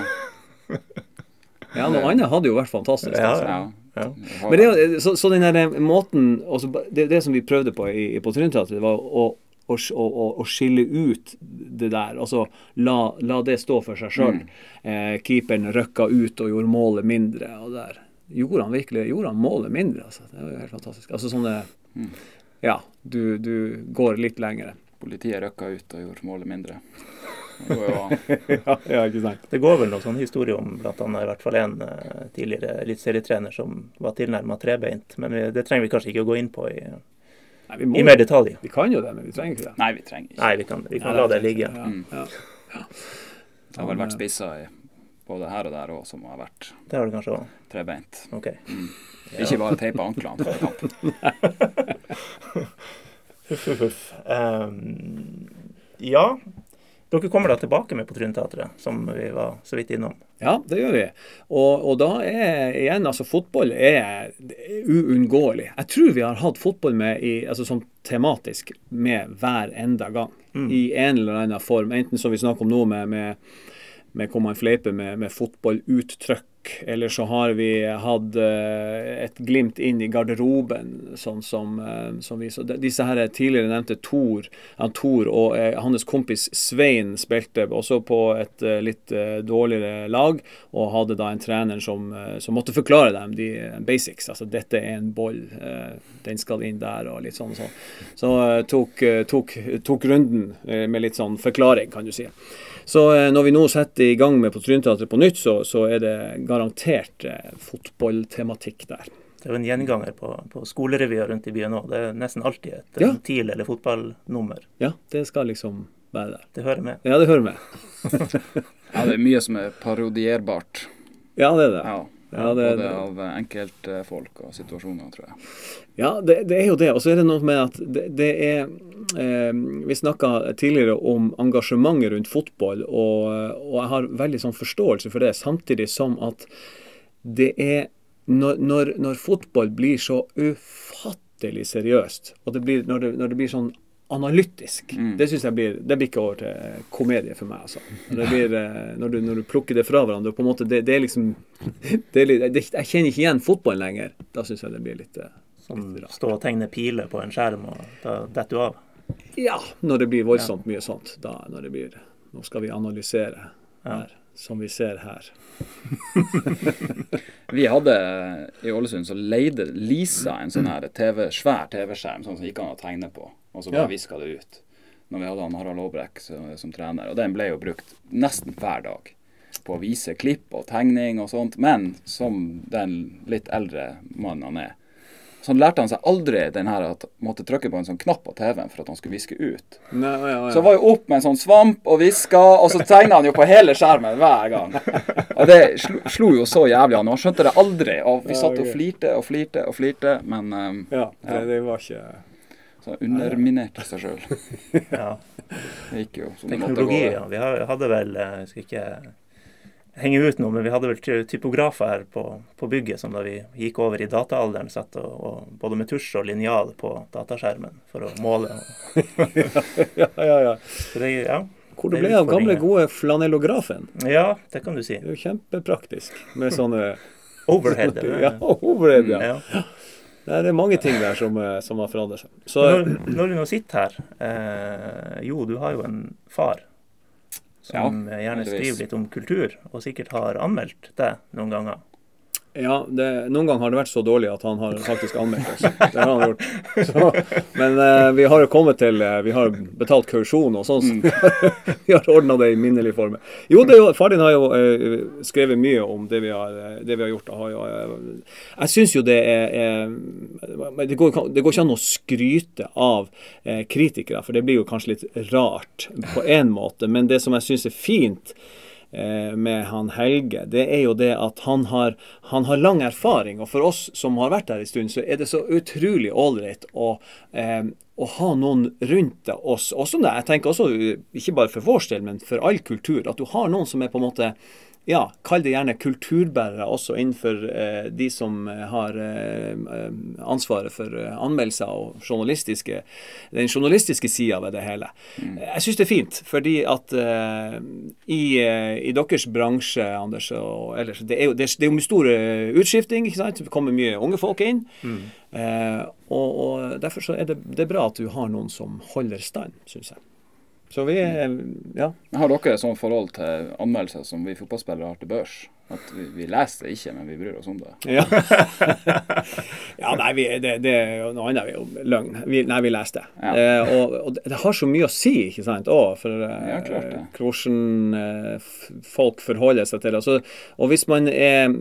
Ja, noe annet hadde jo vært fantastisk. Ja, altså. ja. Ja. Men det, så, så den der eh, måten også, det, det som vi prøvde på i, på Trynteatret, var å, å, å, å, skille ut det der. Altså la, la det stå for seg sjøl. Eh, keeperen røkka ut og gjorde målet mindre. Og der gjorde han virkelig gjorde han målet mindre. Altså. Det var jo helt fantastisk. Altså sånne Ja, du, du går litt lengre. Politiet røkka ut og gjorde målet mindre. [laughs] Det går jo an. ja, ja, ikke sant. Det går vel noen sånn historie om bl.a. i hvert fall en eh, tidligere eliteserietrener som var tilnærma trebeint. Men vi, det trenger vi kanskje ikke å gå inn på i, Nei, vi, må, i mer detalj. vi kan jo det, men vi trenger ikke det. Nei, vi trenger ikke. Nei, vi kan, vi kan la det ligge. Ja, ja. Det har vel vært spisser både her og der òg som har vært Det har det kanskje også. trebeint. OK. Ikke bare teipa anklene før kamp. [laughs] [laughs] Huff, huff, huff. Um, ja. Dere kommer da tilbake med på Tryneteatret, som vi var så vidt innom. Ja, det gjør vi. Og, og da er igjen, altså fotball er, er uunngåelig. Jeg tror vi har hatt fotball med i, altså sånn tematisk med hver enda gang. I en eller annen form. Enten som vi snakker om nå med, med, med hvor man fleiper med, med fotballuttrykk, eller så har vi hatt eh, et glimt inn i garderoben, sånn som, eh, som vi så Disse her tidligere nevnte Tor, Tor og eh, hans kompis Svein spilte også på et litt dårligere lag, og hadde da en trener som, som måtte forklare dem de basics. Altså dette er en boll, den skal inn der, og litt sånn og sånn. Så tok, tok, tok runden med litt sånn forklaring, kan du si. Så eh, når vi nå setter i gang med på Trynteatret på nytt, så, så er det garantert eh, fotballtematikk der. Det er jo en gjenganger på, på skolerevyer rundt i byen òg. Det er nesten alltid et Ja. ja. TIL- eller fotballnummer. Ja, det skal liksom være der. Det hører med. Ja, det hører med. [laughs] [laughs] Ja, det er mye som er parodierbart. Ja, det er det. Ja. Ja, det- Både av enkeltfolk og situasjoner, tror jeg. Ja, det, det er jo det. Og så er det noe med at det, det er eh, Vi snakka tidligere om engasjementet rundt fotball, og, og jeg har veldig sånn forståelse for det, samtidig som at det er når, når, når fotball blir så ufattelig seriøst, og det blir, når, det, når det blir sånn analytisk, det synes jeg blir Det blir ikke over til komedie for meg, altså. Blir, eh, når, du, når du plukker det fra hverandre, på en måte, det, det er liksom [laughs] det er litt, det, Jeg kjenner ikke igjen fotball lenger. Da syns jeg det blir litt litt rart. stå og tegne piler på en skjerm, og da detter du av. Ja, når det blir voldsomt mye sånt. Da når det blir Nå skal vi analysere her, som vi ser her. [laughs] Vi hadde i Ålesund så leide Lisa en sånn her TV, svær TV-skjerm sånn som gikk an å tegne på, og så bare Ja. viska det ut. Når vi hadde han Harald Aabrekk som, som trener. Og den ble jo brukt nesten hver dag på å vise klipp og tegning og sånt. Men som den litt eldre mannen han er, så lærte han seg aldri den her at måtte trykke på en sånn knapp på TV-en for at han skulle viske ut. Nei, ja, ja. Så var jo opp med en sånn svamp og viska, og så tegna han jo på hele skjermen hver gang. Og det slo, slo jo så jævlig an. og Han skjønte det aldri. Og vi satt og flirte og flirte og flirte, men um, ja, det, det var ikke så underminerte seg sjøl. [laughs] Ja. Det gikk jo som det måtte gå. Teknologi, ja. Vi hadde vel eh, Jeg skal ikke henge ut noe, men vi hadde vel typografer her på, på bygget som da vi gikk over i dataalderen, satt og, og både med tusj og linjal på dataskjermen for å måle. [laughs] Ja, ja, ja. Så det, ja. Hvor det ble av gamle, gode flanellografen. ja, det kan du si. Det er jo kjempepraktisk med sånne Overhead. [laughs] Ja, overhead, ja. ja. Nei, det er mange ting der som, eh, som har forandret seg. Så Når, når du nå sitter her eh, Jo, du har jo en far som Ja, gjerne heldigvis. skriver litt om kultur, og sikkert har anmeldt deg noen ganger. Ja, det, noen ganger har det vært så dårlig at han har faktisk anmeldt oss. Det har han gjort. Så, men eh, vi har jo kommet til eh, Vi har betalt kausjon og sånn. så vi har ordna det i minnelig form. Jo, det far din har jo eh, skrevet mye om det vi har, eh, det vi har gjort. Har jo, eh, jeg syns jo det er, er det, går, det går ikke an å skryte av eh, kritikere, for det blir jo kanskje litt rart på én måte. Men det som jeg syns er fint med han Helge, det er jo det at han har, han har lang erfaring. Og for oss som har vært der en stund, så er det så utrolig ålreit å, eh, å ha noen rundt oss. Også jeg tenker også, ikke bare for vår del, men for all kultur. At du har noen som er på en måte ja, kall det gjerne kulturbærere også innenfor eh, de som eh, har eh, ansvaret for eh, anmeldelser og journalistiske, den journalistiske sida ved det hele. Jeg syns det er fint, fordi at eh, i, eh, i deres bransje, Anders, og ellers, det er jo, det er, det jo stor utskifting, ikke sant? Det kommer mye unge folk inn. Eh, og, og derfor så er det, det er bra at du har noen som holder stand, syns jeg. Så vi er, ja. Har dere et sånt forhold til anmeldelser som vi fotballspillere har til børs? At vi, vi leser det ikke, men vi bryr oss om det. Ja, [laughs] ja nei, vi, det, det er jo noe annet. Vi er jo løgn. Vi, nei, vi leser det. Ja. Eh, og, og det har så mye å si, ikke sant, også, for eh, hvordan eh, folk forholder seg til det. Altså, og hvis man er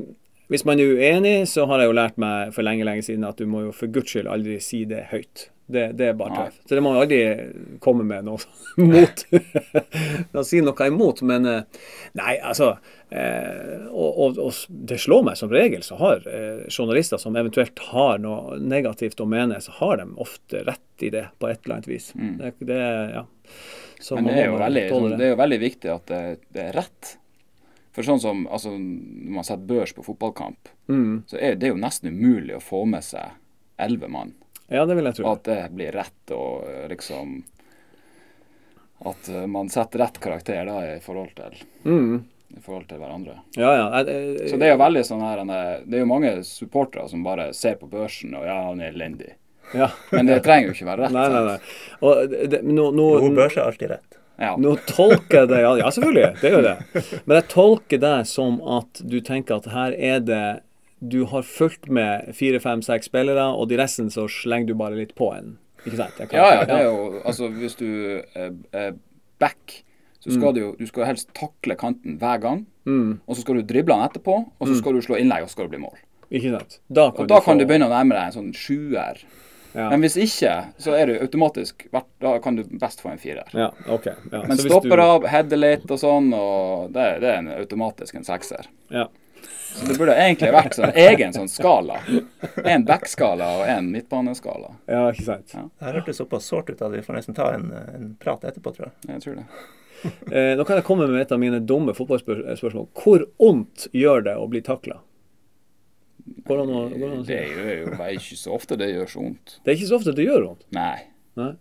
hvis man er uenig, så har jeg jo lært meg for lenge lenge siden at du må jo for guds skyld aldri si det høyt. Det, det er bare tøft. Så det må man aldri komme med noe [laughs] mot. Da si noe imot, men eh, Nei, altså eh, og, og, og det slår meg som regel, så har eh, journalister som eventuelt har noe negativt å mene, så har de ofte rett i det på et eller annet vis. Det, det, ja. Så Men det er jo veldig, sånn, det er jo veldig viktig at det, det er rett. For sånn som altså, når man setter børs på fotballkamp, Mm. så er det jo nesten umulig å få med seg elleve mann. Ja, det vil jeg tro. At det blir rett og liksom At eh, man setter rett karakter da i forhold til, Mm. i forhold til hverandre. Ja, ja. Jeg- jeg- Så det er jo veldig sånn her eh, Det er jo mange supportere som bare ser på børsen og ja, han er elendig. ja. Men det trenger jo ikke være [laughs] rett. Nei, nei, nei. Og det, nå, nå, Jo, børs er alltid rett. Ja. Nå tolker jeg det, ja, selvfølgelig, det er jo det. Men jeg tolker det som at du tenker at her er det Du har fulgt med fire, fem, seks spillere, og de resten så slenger du bare litt på en. Ikke sant? Kan- Ja, ja, det er jo Altså, hvis du er, back, så skal du jo du skal helst takle kanten hver gang. Mm. Og så skal du drible den etterpå, og så skal du slå innlegg, og så skal det bli mål. Ikke sant? Da kan, Og da få- kan du begynne å nærme deg en sånn sjuer. Ja. Men hvis ikke, så er du automatisk Da kan du best få en firer. Ja, okay. Ja. Men så stopper du- av, header litt og sånn, og det, det er en automatisk en sekser. Ja. Så det burde egentlig vært sånn egen sånn skala. En backskala og en midtbaneskala. ja, ikke sant. Ja. Det her hørtes såpass sårt ut at vi får nesten ta en, en prat etterpå, tror jeg. Jeg tror det. Eh, nå kan jeg komme med et av mine dumme fotballspørsmål. Hvor ondt gjør det å bli takla? Går det an å, si? Det gjør jo bare ikke så ofte det gjør så vondt. Det er ikke så ofte det gjør vondt. Nei. Nei.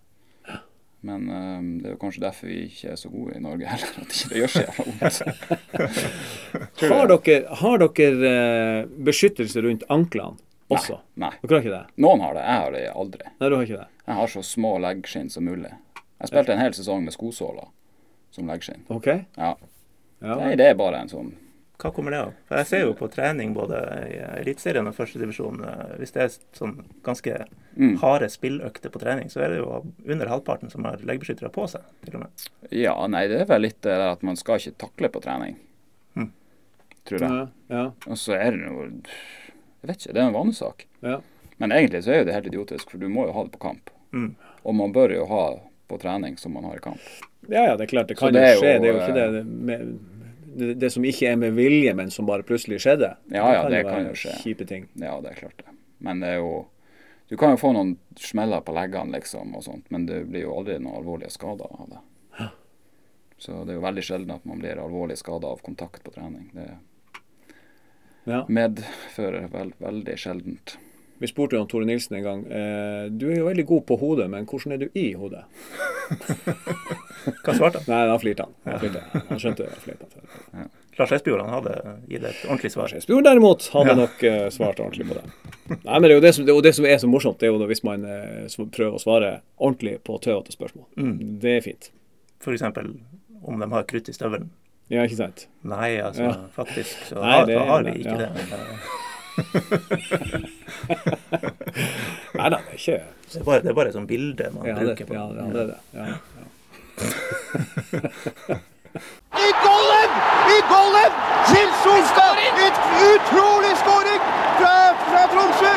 Men um, det er jo kanskje derfor vi ikke er så gode i Norge heller. At ikke det gjør så jævla vondt. [laughs] Har dere, har dere uh, beskyttelse rundt anklene også? Nei. Dere har ikke det? Noen har det, jeg har det aldri. Nei, du har ikke det. Jeg har så små leggskinn som mulig. Jeg spilte en hel sesong med skosåler som leggskinn. OK? Ja. Ja. Nei, det er bare en sånn Hva kommer det av? For Jeg ser jo på trening både i Eliteserien og førstedivisjon. Hvis det er sånn ganske Mm. harde spilløkter på trening, så er det jo under halvparten som har leggbeskyttere på seg. til og med. Ja, nei, det er vel litt det at man skal ikke takle på trening. Mm. Tror jeg. Ja, ja, Og så er det noe Jeg vet ikke, det er en vanesak. ja. Men egentlig så er jo det helt idiotisk, for du må jo ha det på kamp. Mm. Og man bør jo ha på trening som man har i kamp. ja, ja, det er klart. Det kan det jo skje. jo. Det er jo eh, ikke det med det, det som ikke er med vilje, men som bare plutselig skjedde. Ja, ja, det kan jo skje. Kjipe ting. Ja, det er klart det. Men det er jo Du kan jo få noen smeller på leggene, liksom, og sånt, men det blir jo aldri noen alvorlige skader av det. Så det er jo veldig sjelden at man blir alvorlig skada av kontakt på trening. Det Ja. medfører vel, veldig sjeldent. Vi spurte jo Tore Nilsen en gang. Eh, du er jo veldig god på hodet, men hvordan er du i hodet? [laughs] Hva svarte han? Nei, da flirte han. Han, flirte. han skjønte jeg flirte. Lars Espejord hadde gitt et ordentlig svar. Espejord derimot hadde Ja. nok eh, svart ordentlig på det. Nei, men det er jo det som, det det som er så morsomt, det er jo hvis man eh, prøver å svare ordentlig på tøvete spørsmål. Mm. Det er fint. F.eks. om de har krutt i støvelen. Ja, ikke sant? Nei, altså Ja. faktisk så Nei, det- har, har vi ikke ja. det. Nei da, det er ikke Det er bare, det er bare et sånt bilde man ja, det, bruker på ja, ja, det er det. Ja, ja. I golden! I golden! Til Solstad! Et utrolig skåring fra, fra Tromsø!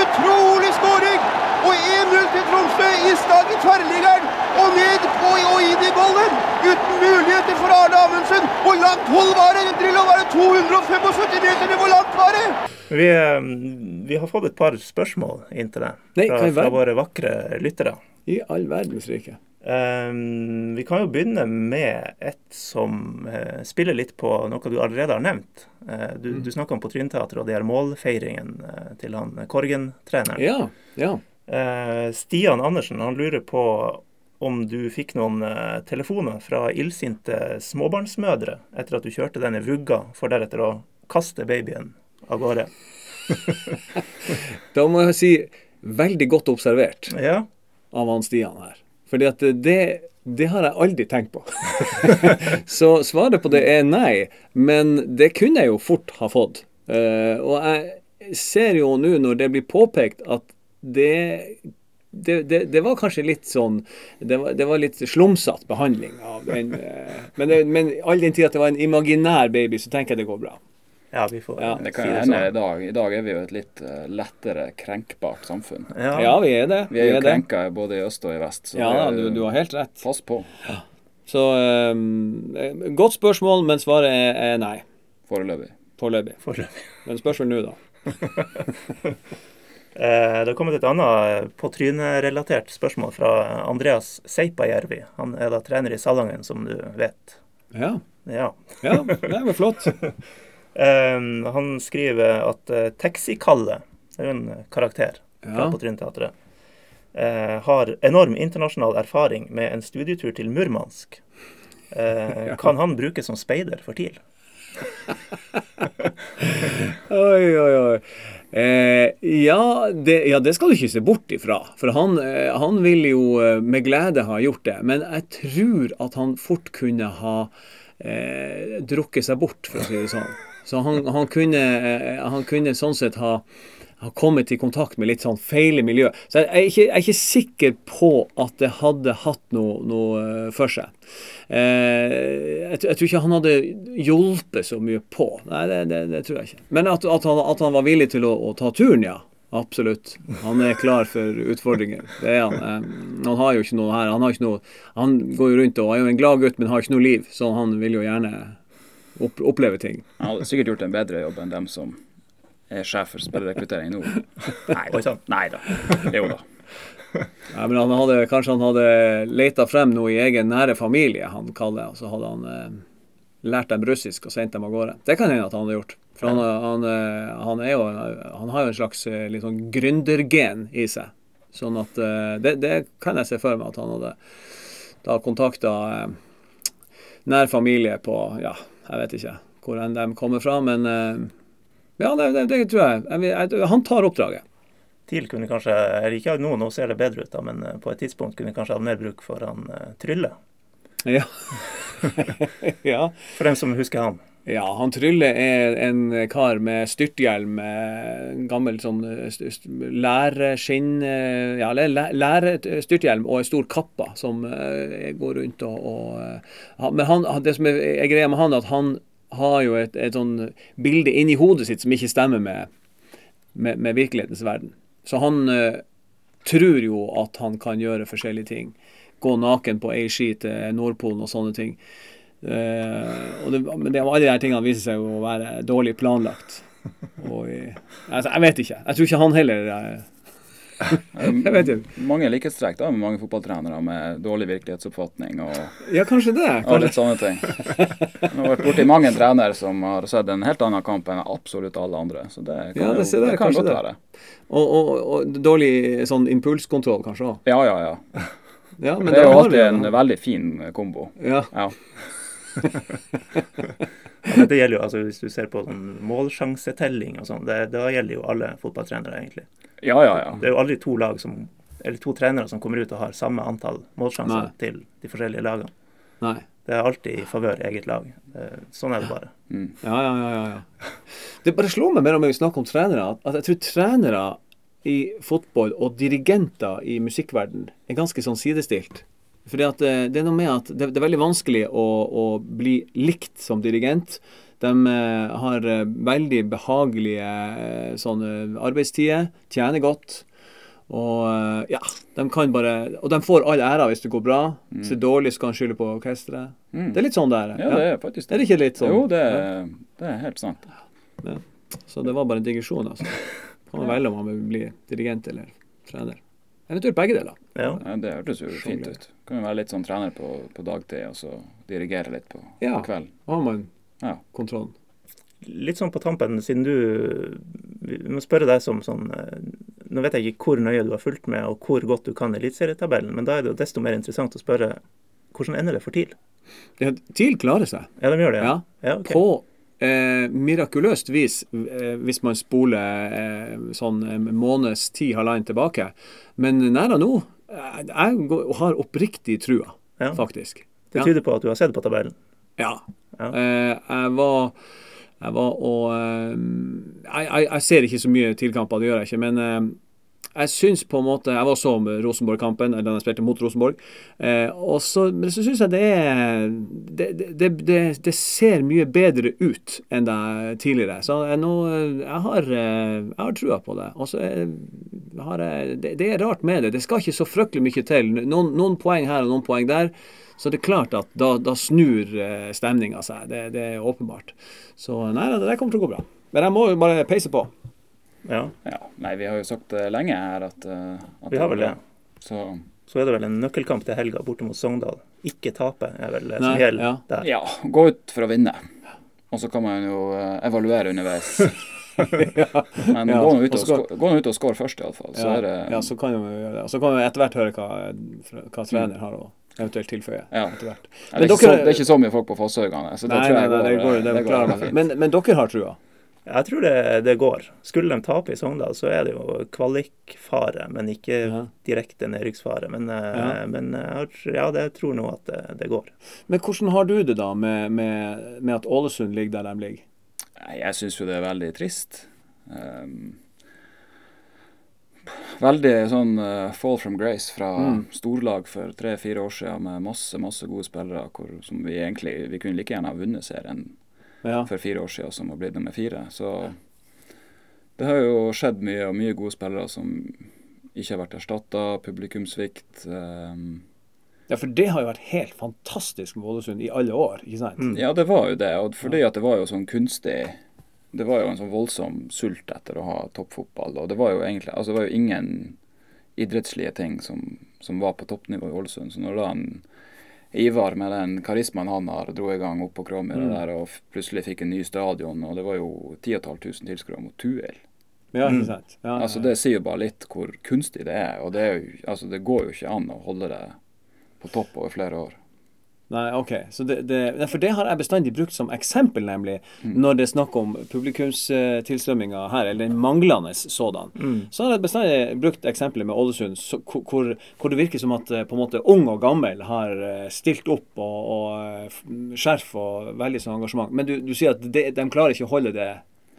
Utrolig skåring! Og 1-0 til Tromsø i stad i tverrliggeren. Og ned på og inn i bollen. Uten muligheter for Arne Amundsen. Hvor langt hold var det? Drillo var det 275 meter? Hvor langt var det? Vi, eh, vi har fått et par spørsmål inn til deg fra, fra våre vakre lyttere. I all verdens rike. Um, vi kan jo begynne med et som uh, spiller litt på noe du allerede har nevnt. Uh, du Mm. du snakka om på Trynteatret og de her målfeiringen uh, til han Korgen-treneren. Ja, ja. Eh, Stian Andersen han lurer på om du fikk noen eh, telefoner fra illsinte småbarnsmødre etter at du kjørte den i vugga, for deretter å kaste babyen av gårde. [laughs] Da må jeg si veldig godt observert Ja, av han Stian her. Fordi at det, det har jeg aldri tenkt på. [laughs] Så svaret på det er nei, men det kunne jeg jo fort ha fått. Eh, og jeg ser jo nå når det blir påpekt at det det, det, det var kanskje litt sånn Det var, det var litt slumsete behandling av den. [laughs] eh, men, det, men all den tid at det var en imaginær baby, så tenker jeg det går bra. ja vi får Ja, Det kan si hende det hende i sånn. dag. I dag er vi jo et litt eh, lettere krenkbart samfunn. Ja, Ja, vi er det. Vi er jo det. krenka både i øst og i vest. Så Ja, er- du, du har helt rett. Pass på Så um, godt spørsmål, men svaret er, er nei. foreløpig. Foreløpig. foreløpig. Men spørsmål nå, da. [laughs] Eh, det har kommet et annet på trynet-relatert spørsmål fra Andreas Seipajärvi. Han er da trener i Salangen, som du vet. Ja, Ja. ja det var flott. [laughs] Eh, han skriver at Taxi-Kalle, det er jo en karakter fra Ja. på Trynteatret, eh, har enorm internasjonal erfaring med en studietur til Murmansk. Eh, [laughs] Kan han brukes som speider for TIL? [laughs] Oi, oi, oi. Eh, ja, det, ja, det skal du ikke se bort ifra. For han, eh, han vil jo eh, med glede ha gjort det. Men jeg tror at han fort kunne ha eh, drukket seg bort, for å si det sånn. Så han, han, kunne, eh, han kunne sånn sett ha, har kommet i kontakt med litt sånn feile miljø. Så jeg er ikke, jeg er ikke sikker på at det hadde hatt noe, noe eh, for seg. Eh, jeg, jeg tror ikke han hadde hjulpet så mye på. Nei, det, det, det tror jeg ikke. Men at, at, han, at han var villig til å, å ta turen, ja. Absolutt. Han er klar for utfordringer. Det er han. Eh, Han har jo ikke noe her. Han, noe, han går jo rundt og er jo en glad gutt, men har ikke noe liv. Så han vil jo gjerne opp, oppleve ting. Han hadde sikkert gjort en bedre jobb enn dem som er sjef for spillerrekruttering nå. [laughs] Nei da. Nei da. Jo da. Nei, men han hadde, kanskje han hadde leita frem noe i egen nære familie, han Kalle, og så hadde han eh, lært dem russisk og sendt dem av gårde. Det kan hende at han hadde gjort. For han, han, eh, han, jo, han har jo en slags eh, litt sånn gründergen i seg. Sånn at eh, det, det kan jeg se for meg at han hadde da kontakta eh, nær familie på Ja, jeg vet ikke hvor enn de kommer fra, men eh, ja, det, det, det tror jeg. jeg, jeg han tar oppdraget. TIL kunne kanskje Ikke nå, nå ser det bedre ut, da, men eh, på et tidspunkt kunne kanskje hatt mer bruk for han eh, Trylle. Ja. [laughs] ja. For dem som husker han. Ja, han Trylle er en kar med styrthjelm, eh, gammel sånn læreskinn eh, Ja, læ- lærstyrthjelm og en stor kappa som går rundt og, og Men han, det som er greia med han, er at han har jo et, et sånn bilde inni hodet sitt som ikke stemmer med, med, med virkelighetens verden. Så han eh, tror jo at han kan gjøre forskjellige ting. Gå naken på ei ski til Nordpolen og sånne ting. Eh, og det, men det, alle de tingene viser seg å være dårlig planlagt. Og, altså, jeg vet ikke. Jeg tror ikke han heller eh, Jeg vet ikke. [laughs] Mange likhetstrekk da med mange fotballtrenere med dårlig virkelighetsoppfatning og, Ja, kanskje det. og litt sånne ting. Jeg har vært borti mange trenere som har sett en helt annen kamp enn absolutt alle andre. Så det kan, Ja, det jo, det, det kan godt det. være. Og, og, og dårlig sånn impulskontroll, kanskje òg. Ja, ja, ja. Ja, men Det er jo alltid en veldig fin kombo. ja. Ja. [laughs] Det gjelder jo, altså Hvis du ser på sånn målsjansetelling og sånn, da gjelder jo alle fotballtrenere, egentlig. ja, ja, ja. Det er jo aldri to lag som, eller to trenere som kommer ut og har samme antall målsjanser Nei. til de forskjellige lagene. Nei. Det er alltid i favør eget lag. Sånn er det bare. Mm. Ja, ja, ja, ja, ja. Det bare slår meg mer og mer vi snakker om trenere, at jeg tror trenere i fotball og dirigenter i musikkverden er ganske sånn sidestilt. Fordi at eh, det er noe med at det, det er veldig vanskelig å, å bli likt som dirigent. De eh, har eh, veldig behagelige eh, sånne arbeidstider, tjener godt. Og ja, de kan bare Og de får all æra hvis det går bra. Hvis det er dårlig, så kan de skylde på orkesteret. Mm. Det er litt sånn det er. Ja, det er faktisk det. Er det ikke litt sånn? Jo, det er, det er helt sant. Så det var bare en digresjon, altså. Kan man velge om man vil bli dirigent eller trener. Eventuelt begge deler. Ja. Ja, det hørtes jo fint ut. Kan jo være litt sånn trener på, på dagtid, og så dirigere litt på, Ja. på kvelden. Har man Ja. kontrollen. Litt sånn på tampen, siden du Vi må spørre deg som sånn eh, Nå vet jeg ikke hvor nøye du har fulgt med, og hvor godt du kan eliteserietabellen, men da er det jo desto mer interessant å spørre hvordan ender det for TIL? Ja, TIL klarer seg. Ja, de gjør det? Ja. ja Okay. På eh, mirakuløst vis, eh, hvis man spoler eh, sånn en måneds tid, halvannen tilbake. Men nære nå eh, Jeg går- har oppriktig trua, Ja. faktisk. Det tyder på at du har sett på tabellen. Ja. Ja. Eh, jeg var jeg var og eh, jeg, jeg, jeg ser ikke så mye tilkamper, det gjør jeg ikke. Men eh, jeg syns på en måte Jeg var så Rosenborg-kampen, eller da jeg spilte mot Rosenborg. Eh, og så, men så syns jeg det er det, det, det, det ser mye bedre ut enn det tidligere. Så jeg, nå, jeg, har, eh, jeg har trua på det. Og så er- har jeg det, er rart med det. Det skal ikke så fryktelig mye til. Noen, noen poeng her og noen poeng der. Så det er klart at da, da snur eh, stemninga seg. Det er åpenbart. Så nei, det der kommer til å gå bra. Men jeg må jo bare peise på. Ja, Ja. Nei, vi har jo sagt det lenge her at, eh, at vi har vel det. Så Så er det vel en nøkkelkamp til helga borte mot Sogndal. Ikke tape er vel det som gjelder ja. der. ja, gå ut for å vinne. Og så kan man jo eh, evaluere underveis. [laughs] Men Ja, gå nå ut og og, skår- gå nå ut og score først, iallfall. Så Ja, er det ja, så kan vi gjøre det. Og så kan vi etter hvert høre hva, hva trener har å eventuelt tilføye. Ja. etter hvert. Ja, det, er ikke så, det er ikke så mye folk på Fosshaugane, så det Nei, tror jeg nei, går, det går, det. Men, men dere har trua? Jeg tror det, det går. Skulle de tape i Sogndal, så er det jo kvalikfare, men ikke Ja. direkte nedrykksfare. Men, eh, Ja. men jeg ja, det tror nå at det, det går. Men hvordan har du det da med, med, med at Ålesund ligger der de ligger? Jeg syns jo det er veldig trist. Um, veldig sånn uh, fall from grace fra storlag for tre-fire år siden med masse masse gode spillere hvor, som vi egentlig vi kunne like gjerne ha vunnet serien Ja. for fire år siden som har blitt nummer fire. Så det har jo skjedd mye, og mye gode spillere som ikke har vært erstatta. Publikumssvikt. Um, ja, for det har jo vært helt fantastisk med Ålesund i alle år, ikke sant? ja, det var jo det. Og fordi at det var jo sånn kunstig Det var jo en sånn voldsom sult etter å ha toppfotball. Og det var jo egentlig Altså, det var jo ingen idrettslige ting som, som var på toppnivå i Ålesund. Så når da en Ivar med den karismaen han har, dro i gang opp på Kråmyra der og f- plutselig fikk en ny stadion, og det var jo 10 500 tilskuere mot Tuel. Ja, ikke sant? Ja, ja, Altså Det sier jo bare litt hvor kunstig det er. Og det, er jo, altså, det går jo ikke an å holde det på topp over flere år. Nei, ok. Så det, det, for det har jeg bestandig brukt som eksempel, nemlig, når det er snakk om publikumstilstrømminga her, eller den manglende sådan. Så har jeg bestandig brukt eksempelet med Ålesund, så, hvor, hvor- det virker som at eh, på en måte ung og gammel har eh, stilt opp og, og eh, skjerf og veldig sånn engasjement. Men du, du sier at det, de klarer ikke å holde det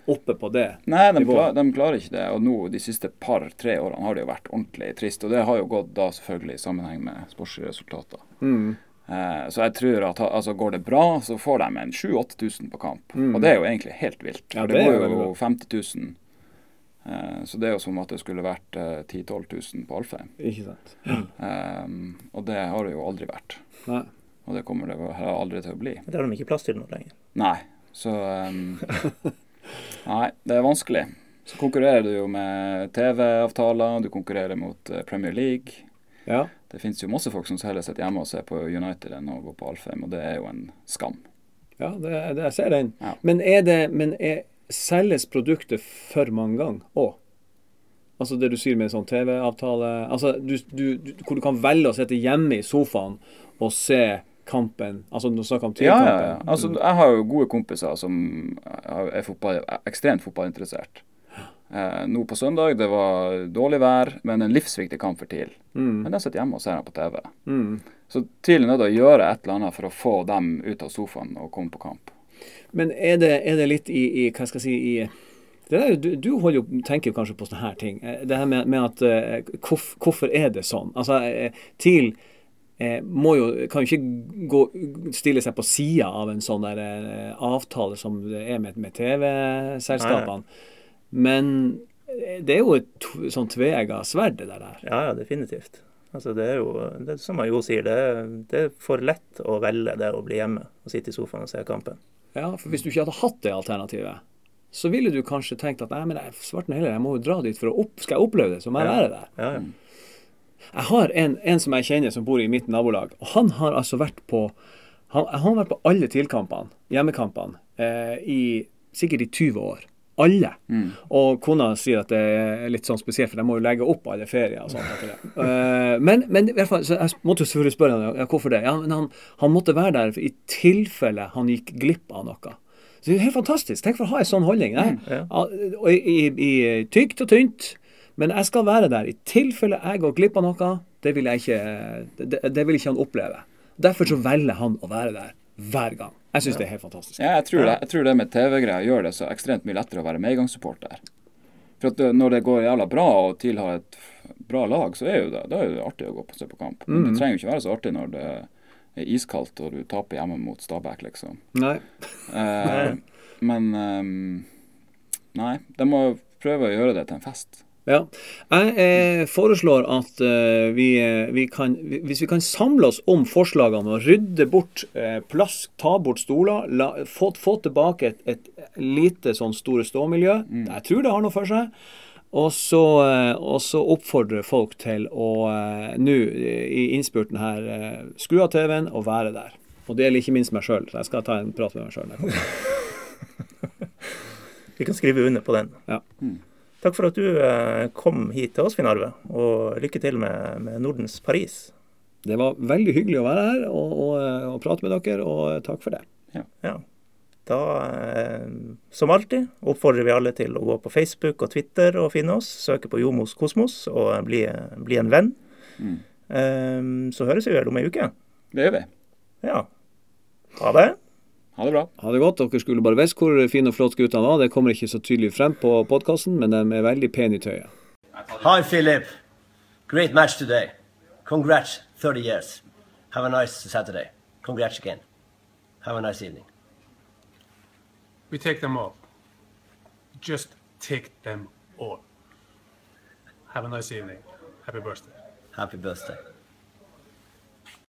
oppe på det. Nei, de, klar, de klarer ikke det. Og nå de siste par-tre årene har det jo vært ordentlig trist. Og det har jo gått da selvfølgelig i sammenheng med sportslige resultater. Eh, så jeg tror at altså, går det bra, så får de en 7000-8000 på kamp. Og det er jo egentlig helt vilt. Ja, det, det går jo jo 50 000. Eh, så det er jo som at det skulle vært eh, 10 000-12 000 på Alfheim. Ikke sant? Um, og det har det jo aldri vært. Nei. Og det kommer det aldri til å bli. Det har de ikke plass til nå lenger. Nei. Så um, [laughs] Nei, det er vanskelig. Så konkurrerer du jo med TV-avtaler, du konkurrerer mot Premier League. Ja. Det finnes jo masse folk som heller sitter hjemme og ser på United enn å gå på Alfheim, og det er jo en skam. Ja, det, det, jeg ser den. Ja. Men, er det, men er, selges produktet for mange ganger òg? Altså det du sier med en sånn TV-avtale altså du, du, du, Hvor du kan velge å sitte hjemme i sofaen og se kampen. Altså du snakker om Ja, ja, TIL-kampen. ja. Altså, jeg har jo gode kompiser som er fotball, ekstremt fotballinteressert. Eh, nå på søndag, det var dårlig vær, men en livsviktig kamp for TIL. Men de sitter hjemme og ser den på TV. Mm. Så TIL er nødt til å gjøre et eller annet for å få dem ut av sofaen og komme på kamp. Men er det, er det litt i, i Hva skal jeg si i det der, du, du holder tenker kanskje på sånne her ting. Eh, Det her med, med at uh, hvorf, Hvorfor er det sånn? Altså, eh, TIL må jo, kan jo ikke gå, stille seg på sida av en sånn der avtale som det er med, med TV-selskapene. Men eh, det er jo et sånn tveegga sverd, det der. Ja, ja, definitivt. Altså, det er jo det er som Jo sier, det er, det er for lett å velge det å bli hjemme og sitte i sofaen og se kampen. Ja, for Hvis du ikke hadde hatt det alternativet, så ville du kanskje tenkt at nei, men jeg, svarten heller, jeg må jo dra dit for å opp, skal jeg oppleve det, så må jeg være der. Ja, ja. Jeg har en, en som jeg kjenner som bor i mitt nabolag, og han har altså vært på han, han har vært på alle TIL-kampene, hjemmekampene, eh, i sikkert i 20 år. Alle. Og kona sier at det er litt sånn spesielt, for de må jo legge opp alle ferier og sånt. etter det. Eh, men, men i hvert fall, så jeg måtte jo selvfølgelig spørre han ja, hvorfor det. Ja, men han, han måtte være der i tilfelle han gikk glipp av noe. Så det er helt fantastisk. Tenk for å ha en sånn holdning. Mm, Ja. i, i, i tykt og tynt. Men jeg skal være der i tilfelle jeg går glipp av noe. Det vil jeg ikke, det, det vil ikke han oppleve. Derfor så velger han å være der hver gang. Jeg syns det er helt fantastisk. Ja, jeg tror, det, jeg tror det med TV-greia gjør det så ekstremt mye lettere å være medgangssupporter. For at det, når det går jævla bra og TIL har et bra lag, så er jo det, er jo artig å gå på se på kamp. Men det trenger jo ikke være så artig når det er iskaldt og du taper hjemme mot Stabæk, liksom. Nei. Eh, men um, Nei, de må prøve å gjøre det til en fest. Ja. Jeg eh, foreslår at eh, vi, eh, vi kan Hvis vi kan samle oss om forslagene og rydde bort eh, plass, ta bort stoler, la, få, få tilbake et, et lite sånn store ståmiljø Jeg tror det har noe for seg. Og så, eh, og så oppfordre folk til å eh, nå i innspurten her skru av TV-en og være der. Og det gjelder ikke minst meg sjøl. Jeg skal ta en prat med meg sjøl. [laughs] Vi kan skrive under på den. Ja. Takk for at du eh, kom hit til oss, Finn Arve, og lykke til med, med Nordens Paris. Det var veldig hyggelig å være her og, og, og prate med dere, og takk for det. Ja. Da, eh, som alltid, oppfordrer vi alle til å gå på Facebook og Twitter og finne oss. Søke på Jomos Kosmos og bli, bli en venn. Mm. så høres vi vel om ei uke. Det gjør vi. Ja. Ha det. Ha det bra. Ha det godt. Dere skulle bare visst hvor fin og flott guttene var. Det kommer ikke så tydelig frem på podkasten, men de er veldig pene i tøyet. Hi, Philip. Great match today. Congrats, 30 years. Have a nice Saturday. Congrats again. Have a nice evening. We take them all. Just take them all. Have a nice evening. Happy birthday. Happy birthday.